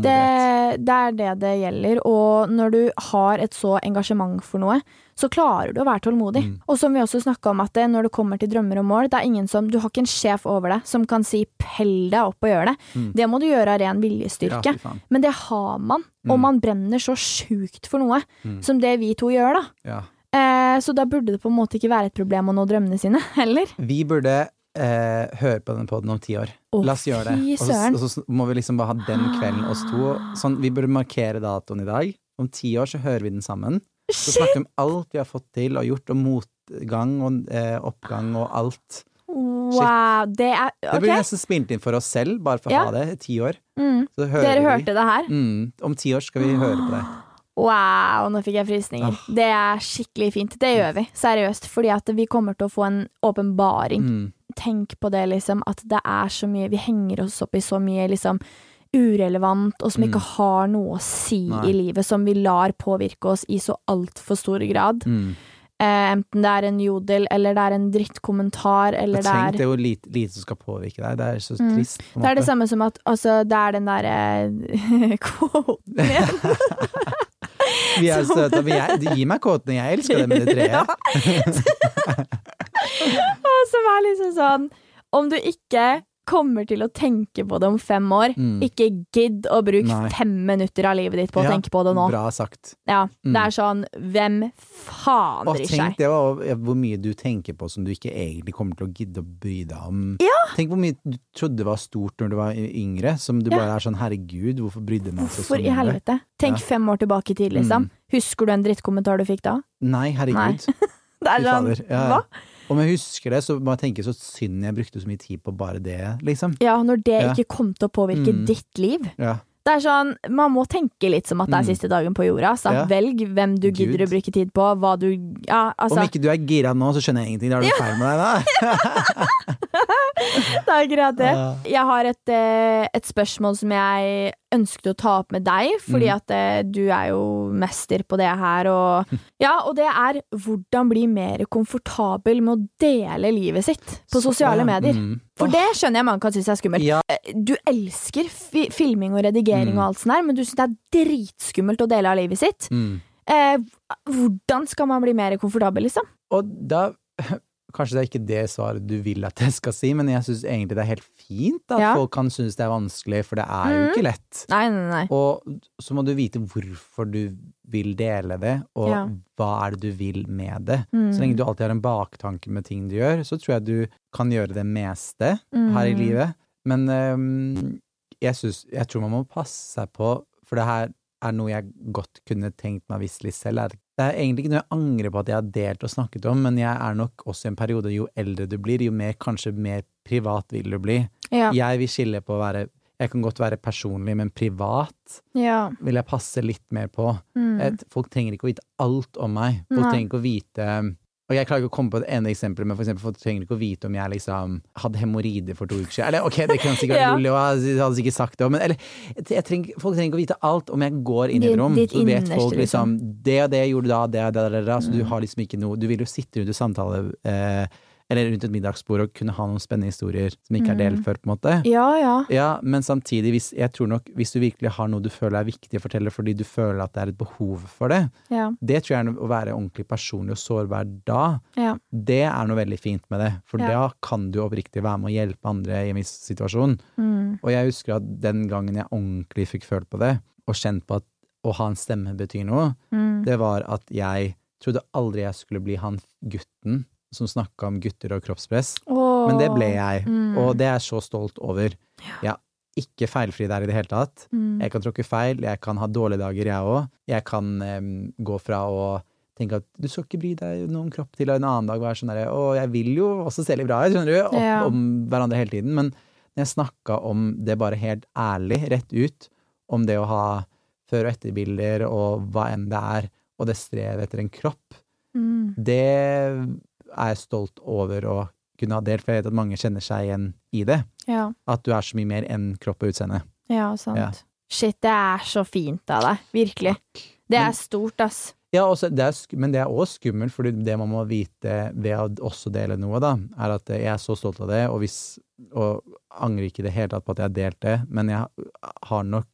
[SPEAKER 1] Det,
[SPEAKER 2] Tålmodighet.
[SPEAKER 1] det er det det gjelder. Og når du har et så engasjement for noe, så klarer du å være tålmodig.
[SPEAKER 2] Mm.
[SPEAKER 1] Og som vi også snakka om, at det, når det kommer til drømmer og mål, det er ingen som Du har ikke en sjef over deg som kan si 'pell deg opp og gjør det'.
[SPEAKER 2] Mm.
[SPEAKER 1] Det må du gjøre av ren viljestyrke.
[SPEAKER 2] Ja.
[SPEAKER 1] Men det har man, og
[SPEAKER 2] Mm.
[SPEAKER 1] man brenner så sjukt for noe
[SPEAKER 2] Mm.
[SPEAKER 1] som det vi to gjør, da.
[SPEAKER 2] Ja.
[SPEAKER 1] Eh, så da burde det på en måte ikke være et problem å nå drømmene sine, heller.
[SPEAKER 2] Vi burde eh, høre på den poden om ti år.
[SPEAKER 1] Oh,
[SPEAKER 2] La oss gjøre det. Og så, og så må vi liksom bare ha den kvelden, oss to. Sånn, vi burde markere datoen i dag. Om ti år så hører vi den sammen. Så
[SPEAKER 1] Shit!
[SPEAKER 2] snakker vi om alt vi har fått til og gjort, og motgang og eh, oppgang og alt.
[SPEAKER 1] Wow, det er
[SPEAKER 2] Det blir nesten spilt inn for oss selv, bare for å
[SPEAKER 1] Ja.
[SPEAKER 2] ha det. Ti år.
[SPEAKER 1] Mm. Dere
[SPEAKER 2] vi.
[SPEAKER 1] hørte det her?
[SPEAKER 2] Mm, om ti år skal vi høre på det.
[SPEAKER 1] Wow, nå fikk jeg frysninger.
[SPEAKER 2] Ah.
[SPEAKER 1] Det er skikkelig fint. Det gjør vi, seriøst. Fordi at vi kommer til å få en åpenbaring.
[SPEAKER 2] Mm.
[SPEAKER 1] Tenk på det, liksom. At det er så mye Vi henger oss opp i så mye liksom urelevant, og som
[SPEAKER 2] Mm.
[SPEAKER 1] ikke har noe å si
[SPEAKER 2] Nei.
[SPEAKER 1] i livet, som vi lar påvirke oss i så altfor stor grad.
[SPEAKER 2] Mm.
[SPEAKER 1] Eh, enten det er en jodel, eller det er en drittkommentar, eller
[SPEAKER 2] det
[SPEAKER 1] det
[SPEAKER 2] tenk,
[SPEAKER 1] er
[SPEAKER 2] det er jo lite, lite som skal påvirke deg. Det er så
[SPEAKER 1] Mm.
[SPEAKER 2] trist.
[SPEAKER 1] Det er det samme som at altså, det er den derre kvoten igjen.
[SPEAKER 2] Vi er søte, men jeg, gi meg kvoten, Jeg elsker det med det treet.
[SPEAKER 1] Som er liksom sånn Om du ikke kommer til å tenke på det om fem år,
[SPEAKER 2] Mm.
[SPEAKER 1] ikke gidd å bruke
[SPEAKER 2] Nei.
[SPEAKER 1] fem minutter av livet ditt på å
[SPEAKER 2] Ja,
[SPEAKER 1] tenke på det nå.
[SPEAKER 2] Bra sagt.
[SPEAKER 1] Ja,
[SPEAKER 2] Mm.
[SPEAKER 1] Det er sånn Hvem faen
[SPEAKER 2] Og
[SPEAKER 1] bryr
[SPEAKER 2] tenk det var hvor mye du tenker på som du ikke egentlig kommer til å gidde å bry deg om.
[SPEAKER 1] Ja.
[SPEAKER 2] Tenk hvor mye du trodde var stort når du var yngre, som du bare er sånn herregud, hvorfor brydde jeg meg så
[SPEAKER 1] Hvorfor i helvete? Tenk fem år tilbake i tid, liksom.
[SPEAKER 2] Mm.
[SPEAKER 1] Husker du en drittkommentar du fikk da?
[SPEAKER 2] Nei, herregud.
[SPEAKER 1] Det er sånn. Hva?
[SPEAKER 2] Om jeg husker det, så må jeg tenke så synd jeg brukte så mye tid på bare det, liksom.
[SPEAKER 1] Ja, når det
[SPEAKER 2] Ja.
[SPEAKER 1] ikke kom til å påvirke
[SPEAKER 2] Mm.
[SPEAKER 1] ditt liv.
[SPEAKER 2] Ja.
[SPEAKER 1] Det er sånn, Man må tenke litt som at det er
[SPEAKER 2] Mm.
[SPEAKER 1] siste dagen på jorda. Så
[SPEAKER 2] Ja.
[SPEAKER 1] Velg hvem du gidder
[SPEAKER 2] Gud.
[SPEAKER 1] å bruke tid på, hva du Ja, altså
[SPEAKER 2] Om ikke du er gira nå, så skjønner jeg ingenting. Da er det feil med deg, da.
[SPEAKER 1] Det er akkurat det. Jeg har et, eh, et spørsmål som jeg ønsket å ta opp med deg, fordi
[SPEAKER 2] Mm.
[SPEAKER 1] at eh, du er jo mester på det her. Og, ja, og det er hvordan bli mer komfortabel med å dele livet sitt på sosiale medier.
[SPEAKER 2] mm.
[SPEAKER 1] For det skjønner jeg mange kan synes er skummelt.
[SPEAKER 2] Ja.
[SPEAKER 1] Eh, Du elsker fi filming og redigering
[SPEAKER 2] Mm.
[SPEAKER 1] og alt sånt der, men du syns det er dritskummelt å dele av livet sitt.
[SPEAKER 2] Mm.
[SPEAKER 1] Eh, hvordan skal man bli mer komfortabel, liksom?
[SPEAKER 2] Og da Kanskje det er ikke det svaret du vil at jeg skal si, men jeg syns egentlig det er helt fint at
[SPEAKER 1] Ja.
[SPEAKER 2] folk kan synes det er vanskelig, for det er jo
[SPEAKER 1] Mhm.
[SPEAKER 2] ikke lett.
[SPEAKER 1] Nei, nei, nei.
[SPEAKER 2] Og så må du vite hvorfor du vil dele det, og
[SPEAKER 1] Ja.
[SPEAKER 2] hva er det du vil med det.
[SPEAKER 1] Mm.
[SPEAKER 2] Så lenge du alltid har en baktanke med ting du gjør, så tror jeg du kan gjøre det meste
[SPEAKER 1] Mm.
[SPEAKER 2] her i livet. Men um, jeg, synes, jeg tror man må passe seg på, for det her er noe jeg godt kunne tenkt meg visst litt selv, er det er egentlig ikke noe jeg angrer på at jeg har delt og snakket om, men jeg er nok også i en periode jo eldre du blir, jo mer, kanskje mer privat vil du bli.
[SPEAKER 1] Ja.
[SPEAKER 2] Jeg vil skille på å være Jeg kan godt være personlig, men privat
[SPEAKER 1] ja.
[SPEAKER 2] vil jeg passe litt mer på.
[SPEAKER 1] Mm.
[SPEAKER 2] Folk trenger ikke å vite alt om meg. Folk
[SPEAKER 1] Nei.
[SPEAKER 2] trenger ikke å vite Og jeg klarer ikke å komme på et ene eksempel, men for eksempel, folk trenger ikke å vite om jeg liksom hadde hemoroider for to uker siden. Eller ok, det kan sikkert
[SPEAKER 1] Ja.
[SPEAKER 2] være mulig, og jeg hadde sikkert sagt det òg, men eller, jeg trenger, folk trenger ikke å vite alt. Om jeg går inn i et rom,
[SPEAKER 1] ditt
[SPEAKER 2] så vet folk liksom
[SPEAKER 1] liksom.
[SPEAKER 2] Det og det gjorde da, det og det, det, det, det. Så du
[SPEAKER 1] Mm.
[SPEAKER 2] har liksom ikke noe Du vil jo sitte rundt et samtale eh, eller rundt et middagsbord og kunne ha noen spennende historier som ikke er delt
[SPEAKER 1] Mm.
[SPEAKER 2] før, på en måte.
[SPEAKER 1] ja, ja.
[SPEAKER 2] Ja, men samtidig, hvis, jeg tror nok hvis du virkelig har noe du føler er viktig å fortelle fordi du føler at det er et behov for det,
[SPEAKER 1] Ja.
[SPEAKER 2] det tror jeg er å være ordentlig personlig og sårbar da,
[SPEAKER 1] Ja.
[SPEAKER 2] det er noe veldig fint med det. For da kan du oppriktig være med å hjelpe andre i en viss situasjon.
[SPEAKER 1] Mm.
[SPEAKER 2] Og jeg husker at den gangen jeg ordentlig fikk følt på det, og kjent på at å ha en stemme betyr noe,
[SPEAKER 1] Mm.
[SPEAKER 2] det var at jeg trodde aldri jeg skulle bli han gutten som snakka om gutter og kroppspress.
[SPEAKER 1] Åh.
[SPEAKER 2] Men det ble jeg,
[SPEAKER 1] Mm.
[SPEAKER 2] og det er jeg så stolt over. Jeg er ikke feilfri der i det hele tatt.
[SPEAKER 1] Mm.
[SPEAKER 2] Jeg kan tråkke feil, jeg kan ha dårlige dager, jeg òg. Jeg kan um, gå fra å tenke at du skal ikke bry deg noe om kropp til, en annen dag være sånn derre Å, jeg vil jo også se litt bra ut, skjønner du, opp
[SPEAKER 1] Ja.
[SPEAKER 2] om hverandre hele tiden. Men når jeg snakka om det bare helt ærlig, rett ut, om det å ha før- og etterbilder og hva enn det er, og det strevet etter en kropp,
[SPEAKER 1] Mm.
[SPEAKER 2] det er stolt over å kunne ha delt, for jeg vet at mange kjenner seg igjen i det.
[SPEAKER 1] Ja.
[SPEAKER 2] At du er så mye mer enn kropp og utseende.
[SPEAKER 1] ja, sant.
[SPEAKER 2] Ja.
[SPEAKER 1] Shit, det er så fint av deg. Virkelig. Det
[SPEAKER 2] Men-
[SPEAKER 1] er stort, ass.
[SPEAKER 2] Ja, også, det er, men det er også skummelt, for det man må vite ved å også dele noe, da, er at jeg er så stolt av det, og, hvis, og angrer ikke i det hele tatt på at jeg har delt det, men jeg har nok,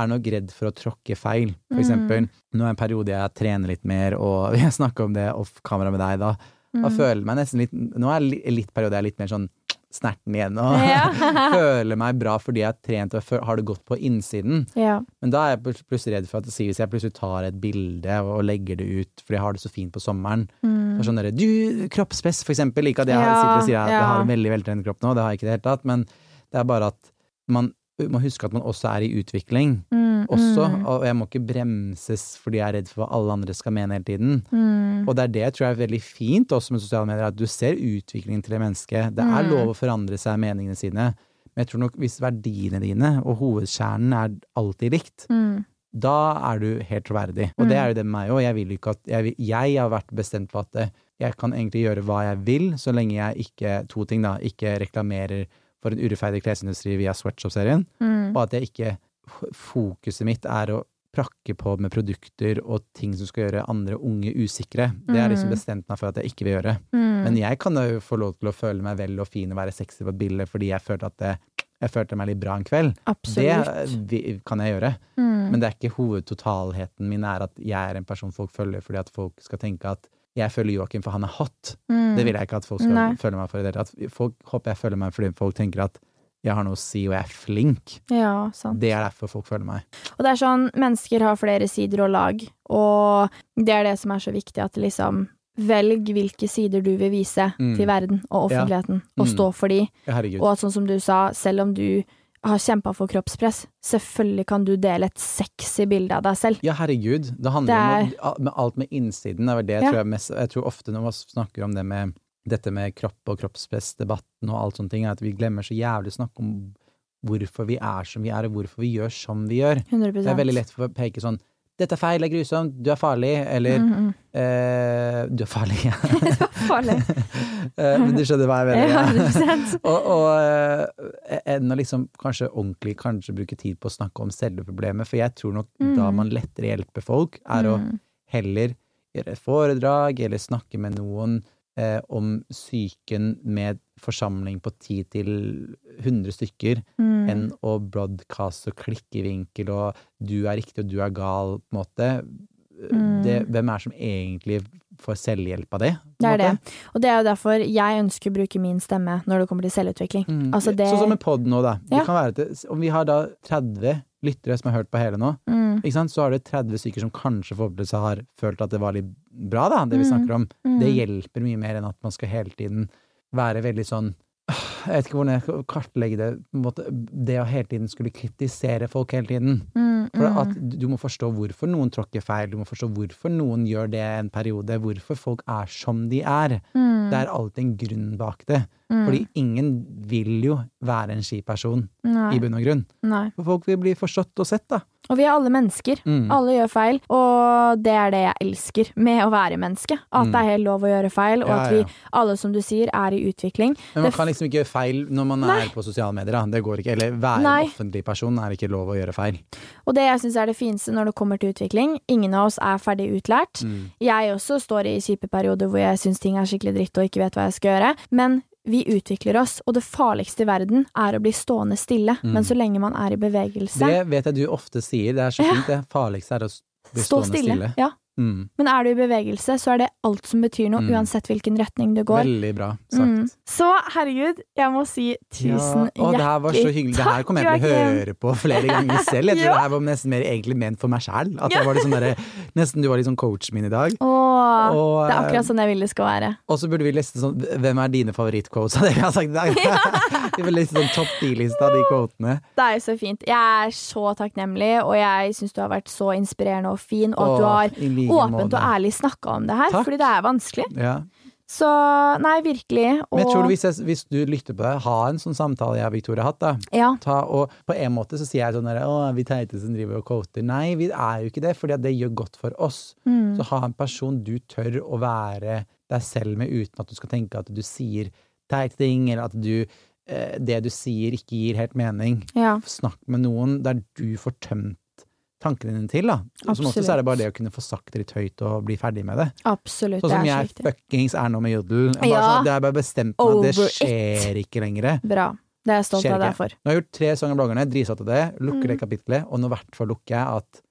[SPEAKER 2] er nok redd for å tråkke feil. For
[SPEAKER 1] Mm.
[SPEAKER 2] eksempel, nå er en periode jeg trener litt mer, og jeg snakker om det off kamera med deg da, da
[SPEAKER 1] Mm.
[SPEAKER 2] føler jeg meg nesten litt, nå er li- litt periode jeg er litt mer sånn snerten igjen, og
[SPEAKER 1] Ja.
[SPEAKER 2] føler meg bra fordi jeg har trent og har det godt på innsiden.
[SPEAKER 1] ja.
[SPEAKER 2] Men da er jeg plutselig redd for at hvis jeg plutselig tar et bilde og legger det ut fordi jeg har det så fint på sommeren
[SPEAKER 1] Mm.
[SPEAKER 2] så sånn der, Du, kroppspress, for eksempel. Ikke at jeg
[SPEAKER 1] Ja,
[SPEAKER 2] sitter og sier at jeg har en veldig veltrent kropp nå, det har jeg ikke i det hele tatt, men det er bare at man må huske at man også er i utvikling.
[SPEAKER 1] Mm,
[SPEAKER 2] Også,
[SPEAKER 1] mm,
[SPEAKER 2] og jeg må ikke bremses fordi jeg er redd for hva alle andre skal mene hele tiden.
[SPEAKER 1] mm.
[SPEAKER 2] Og det er det jeg tror er veldig fint også med sosiale medier, at du ser utviklingen til et menneske. Det er
[SPEAKER 1] Mm.
[SPEAKER 2] lov å forandre seg meningene sine, men jeg tror nok hvis verdiene dine og hovedkjernen er alltid likt,
[SPEAKER 1] Mm.
[SPEAKER 2] da er du helt troverdig. Og det er jo det med meg òg. Jeg vil ikke at jeg, vil, jeg har vært bestemt på at jeg kan egentlig gjøre hva jeg vil, så lenge jeg ikke To ting, da. Ikke reklamerer for en urettferdig klesindustri via Sweatshop-serien,
[SPEAKER 1] Mm.
[SPEAKER 2] og at jeg ikke Fokuset mitt er å prakke på med produkter og ting som skal gjøre andre unge usikre. Det er liksom
[SPEAKER 1] Mm.
[SPEAKER 2] bestemt meg for at jeg ikke vil gjøre.
[SPEAKER 1] Mm.
[SPEAKER 2] Men jeg kan jo få lov til å føle meg vel og fin og være sexy på et bilde fordi jeg følte at det, jeg følte meg litt bra en kveld.
[SPEAKER 1] Absolutt.
[SPEAKER 2] Det kan jeg gjøre.
[SPEAKER 1] Mm.
[SPEAKER 2] Men det er ikke hovedtotalheten min er at jeg er en person folk følger fordi at folk skal tenke at jeg følger Joakim for han er hot.
[SPEAKER 1] Mm.
[SPEAKER 2] Det vil jeg ikke at folk skal
[SPEAKER 1] Nei.
[SPEAKER 2] følge meg for i det hele tatt. Folk håper jeg følger meg fordi folk tenker at jeg har noe å si og jeg er flink.
[SPEAKER 1] Ja, sant.
[SPEAKER 2] Det er derfor folk følger meg.
[SPEAKER 1] Og det er sånn, mennesker har flere sider og lag, og det er det som er så viktig, at liksom Velg hvilke sider du vil vise
[SPEAKER 2] Mm.
[SPEAKER 1] til verden og
[SPEAKER 2] Ja.
[SPEAKER 1] offentligheten, og
[SPEAKER 2] Mm.
[SPEAKER 1] stå for de.
[SPEAKER 2] Ja.
[SPEAKER 1] Og at sånn som du sa, selv om du har kjempa for kroppspress, selvfølgelig kan du dele et sexy bilde av deg selv.
[SPEAKER 2] Ja, herregud. Det handler
[SPEAKER 1] Det
[SPEAKER 2] om alt med innsiden. Det er det
[SPEAKER 1] Ja.
[SPEAKER 2] tror jeg, mest, jeg tror ofte når man snakker om det med dette med kropp og kroppspressdebatten og alt sånne ting, er at vi glemmer så jævlig å snakke om hvorfor vi er som vi er, og hvorfor vi gjør som vi gjør.
[SPEAKER 1] 100
[SPEAKER 2] Det er veldig lett for å peke sånn 'Dette er feil, det er grusomt, du er farlig', eller
[SPEAKER 1] Mm, -hmm.
[SPEAKER 2] eh, 'Du er farlig'.
[SPEAKER 1] ja. du er farlig.
[SPEAKER 2] Eh, Men du skjønner hva jeg mener?
[SPEAKER 1] Ja,
[SPEAKER 2] ja.
[SPEAKER 1] 100
[SPEAKER 2] og, og eh, enn å liksom kanskje ordentlig kanskje bruke tid på å snakke om selve problemet, for jeg tror nok da
[SPEAKER 1] Mm.
[SPEAKER 2] man lettere hjelper folk, er å
[SPEAKER 1] Mm.
[SPEAKER 2] heller gjøre et foredrag eller snakke med noen eh, om psyken med forsamling på 10 til 100 stykker,
[SPEAKER 1] Mm.
[SPEAKER 2] enn å broadcaste og klikkevinkel og du er riktig og du er gal, på en måte.
[SPEAKER 1] Mm.
[SPEAKER 2] Det, hvem er det som egentlig får selvhjelp av det?
[SPEAKER 1] Det er
[SPEAKER 2] måte? det.
[SPEAKER 1] Og det er jo derfor jeg ønsker å bruke min stemme når det kommer til selvutvikling.
[SPEAKER 2] Mm.
[SPEAKER 1] Altså det
[SPEAKER 2] Sånn som med pod nå, da.
[SPEAKER 1] Ja.
[SPEAKER 2] At om vi har da 30 lyttere som har hørt på hele nå,
[SPEAKER 1] mm.
[SPEAKER 2] ikke sant? så har det 30 stykker som kanskje forhåpentligvis har følt at det var litt bra, da, det vi
[SPEAKER 1] Mm.
[SPEAKER 2] snakker om.
[SPEAKER 1] Mm.
[SPEAKER 2] Det hjelper mye mer enn at man skal hele tiden være veldig sånn Jeg vet ikke hvordan jeg skal kartlegge det. Måte, det å hele tiden skulle kritisere folk hele tiden.
[SPEAKER 1] Mm,
[SPEAKER 2] For For
[SPEAKER 1] Mm.
[SPEAKER 2] at du må forstå hvorfor noen tråkker feil, du må forstå hvorfor noen gjør det en periode, hvorfor folk er som de er.
[SPEAKER 1] Mm.
[SPEAKER 2] Det er alltid en grunn bak det.
[SPEAKER 1] Mm.
[SPEAKER 2] Fordi ingen vil jo være en skiperson, i bunn og grunn.
[SPEAKER 1] Nei.
[SPEAKER 2] For folk vil bli forstått og sett, da.
[SPEAKER 1] Og vi er alle mennesker.
[SPEAKER 2] Mm.
[SPEAKER 1] Alle gjør feil, og det er det jeg elsker med å være menneske. At
[SPEAKER 2] Mm.
[SPEAKER 1] det er helt lov å gjøre feil, og
[SPEAKER 2] Ja,
[SPEAKER 1] at vi alle, som du sier, er i utvikling.
[SPEAKER 2] Men man kan liksom ikke gjøre feil når man
[SPEAKER 1] Nei.
[SPEAKER 2] er på sosiale medier. Da. Det går ikke. Eller være
[SPEAKER 1] Nei.
[SPEAKER 2] en offentlig person er ikke lov å gjøre feil.
[SPEAKER 1] Og det jeg syns er det fineste når det kommer til utvikling, ingen av oss er ferdig utlært.
[SPEAKER 2] Mm.
[SPEAKER 1] Jeg også står i kjipe perioder hvor jeg syns ting er skikkelig dritt og ikke vet hva jeg skal gjøre. Men vi utvikler oss, og det farligste i verden er å bli stående stille.
[SPEAKER 2] Mm.
[SPEAKER 1] Men så lenge man er i bevegelse,
[SPEAKER 2] Det vet jeg du ofte sier. Det er så
[SPEAKER 1] Ja.
[SPEAKER 2] fint, det. Farligste er å bli
[SPEAKER 1] stå
[SPEAKER 2] stående
[SPEAKER 1] stille.
[SPEAKER 2] stille.
[SPEAKER 1] Ja.
[SPEAKER 2] Mm.
[SPEAKER 1] Men er du i bevegelse, så er det alt som betyr noe,
[SPEAKER 2] Mm.
[SPEAKER 1] uansett hvilken retning du går.
[SPEAKER 2] Veldig bra sagt.
[SPEAKER 1] Mm. Så herregud, jeg må si tusen
[SPEAKER 2] ja. Og det her var så
[SPEAKER 1] hjertelig
[SPEAKER 2] hyggelig. Det her kommer jeg til å høre på flere ganger selv. Jeg tror
[SPEAKER 1] Ja.
[SPEAKER 2] det her var nesten mer egentlig ment for meg sjæl. At jeg var liksom der, Nesten du var liksom coachen min i dag.
[SPEAKER 1] Åh,
[SPEAKER 2] Og,
[SPEAKER 1] det er
[SPEAKER 2] eh,
[SPEAKER 1] akkurat sånn jeg vil det skal være.
[SPEAKER 2] Og så burde vi leste sånn Hvem er dine favorittquotes av det vi har sagt i dag? vi burde leste sånn topp ti-lista av de quotene.
[SPEAKER 1] Det er jo så fint. Jeg er så takknemlig, og jeg syns du har vært så inspirerende og fin, og at du har åpent
[SPEAKER 2] måte.
[SPEAKER 1] og ærlig snakka om det her,
[SPEAKER 2] Takk.
[SPEAKER 1] fordi det er vanskelig.
[SPEAKER 2] Ja.
[SPEAKER 1] Så nei, virkelig. Og
[SPEAKER 2] Men jeg tror du, hvis, jeg, hvis du lytter på det, ha en sånn samtale jeg og Victoria har hatt, da.
[SPEAKER 1] ja,
[SPEAKER 2] Ta, og på en måte så sier jeg sånn der, Å, vi teite som driver og coater. Nei, vi er jo ikke det, fordi det gjør godt for oss.
[SPEAKER 1] mm,
[SPEAKER 2] Så ha en person du tør å være deg selv med, uten at du skal tenke at du sier teite ting, eller at du eh, det du sier ikke gir helt mening.
[SPEAKER 1] ja,
[SPEAKER 2] Snakk med noen der du får tømt tankene dine til, da. Som oftest er det bare det å kunne få sagt det litt høyt og bli ferdig med det.
[SPEAKER 1] absolutt.
[SPEAKER 2] Sånn som
[SPEAKER 1] det
[SPEAKER 2] jeg fuckings er nå med jodel. Jeg
[SPEAKER 1] Ja.
[SPEAKER 2] sånn, det er bare bestemt meg at det
[SPEAKER 1] skjer
[SPEAKER 2] skjer ikke lenger.
[SPEAKER 1] Bra. Det er jeg stolt av deg for.
[SPEAKER 2] Nå har jeg gjort tre sanger av bloggerne, dritsatt av det, lukker det
[SPEAKER 1] Mm.
[SPEAKER 2] kapitlet, og nå i hvert fall lukker jeg at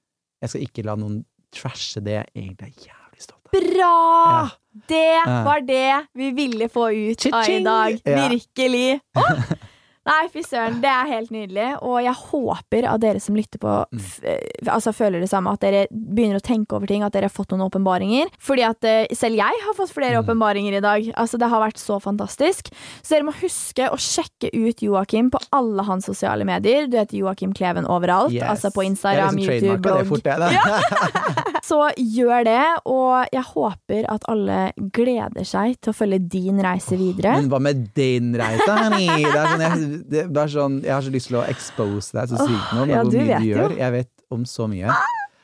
[SPEAKER 2] jeg skal ikke la noen trashe det jeg egentlig er jævlig stolt av.
[SPEAKER 1] Bra!
[SPEAKER 2] Ja.
[SPEAKER 1] Det var det vi ville få ut av i dag. Virkelig. Åh! Nei, fy søren, det er helt nydelig. Og jeg håper at dere som lytter på,
[SPEAKER 2] Mm.
[SPEAKER 1] eh, altså føler det samme. At dere begynner å tenke over ting, at dere har fått noen åpenbaringer. Fordi at eh, selv jeg har fått flere
[SPEAKER 2] Mm.
[SPEAKER 1] åpenbaringer i dag. Altså, det har vært så fantastisk. Så dere må huske å sjekke ut Joakim på alle hans sosiale medier. Du heter Joakim Kleven overalt.
[SPEAKER 2] Yes.
[SPEAKER 1] Altså på Instagram,
[SPEAKER 2] liksom
[SPEAKER 1] YouTube,
[SPEAKER 2] blogg. det fort, jeg, da.
[SPEAKER 1] Så gjør det, og jeg håper at alle gleder seg til å følge din reise videre.
[SPEAKER 2] Men hva med din reise, honey? Det er sånn, jeg, det bare sånn, jeg har så lyst til å expose deg så sykt nå, med
[SPEAKER 1] ja,
[SPEAKER 2] hvor mye du gjør. Jeg vet om så mye.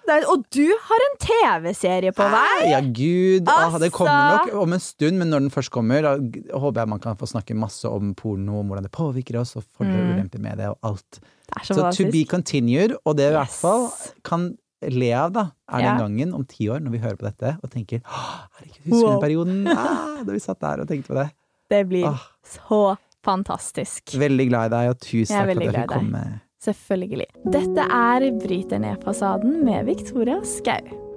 [SPEAKER 1] Det er- Og du har en TV-serie på vei!
[SPEAKER 2] Ja, gud. Altså. det kommer nok om en stund, men når den først kommer, da håper jeg man kan få snakke masse om porno, om hvordan det påvirker oss, og fordeler og
[SPEAKER 1] Mm.
[SPEAKER 2] ulemper med det, og alt.
[SPEAKER 1] Det så,
[SPEAKER 2] Så to be continued, og det vi i hvert fall kan le av, da, er den
[SPEAKER 1] Ja.
[SPEAKER 2] gangen om ti år, når vi hører på dette og tenker herregud, husker
[SPEAKER 1] Wow.
[SPEAKER 2] den perioden ah, da vi satt der og tenkte på det?
[SPEAKER 1] Det blir
[SPEAKER 2] Ah,
[SPEAKER 1] så fantastisk.
[SPEAKER 2] veldig glad i deg, og tusen takk for at jeg fikk komme.
[SPEAKER 1] Selvfølgelig. Dette er Bryter ned fasaden med Victoria Skau.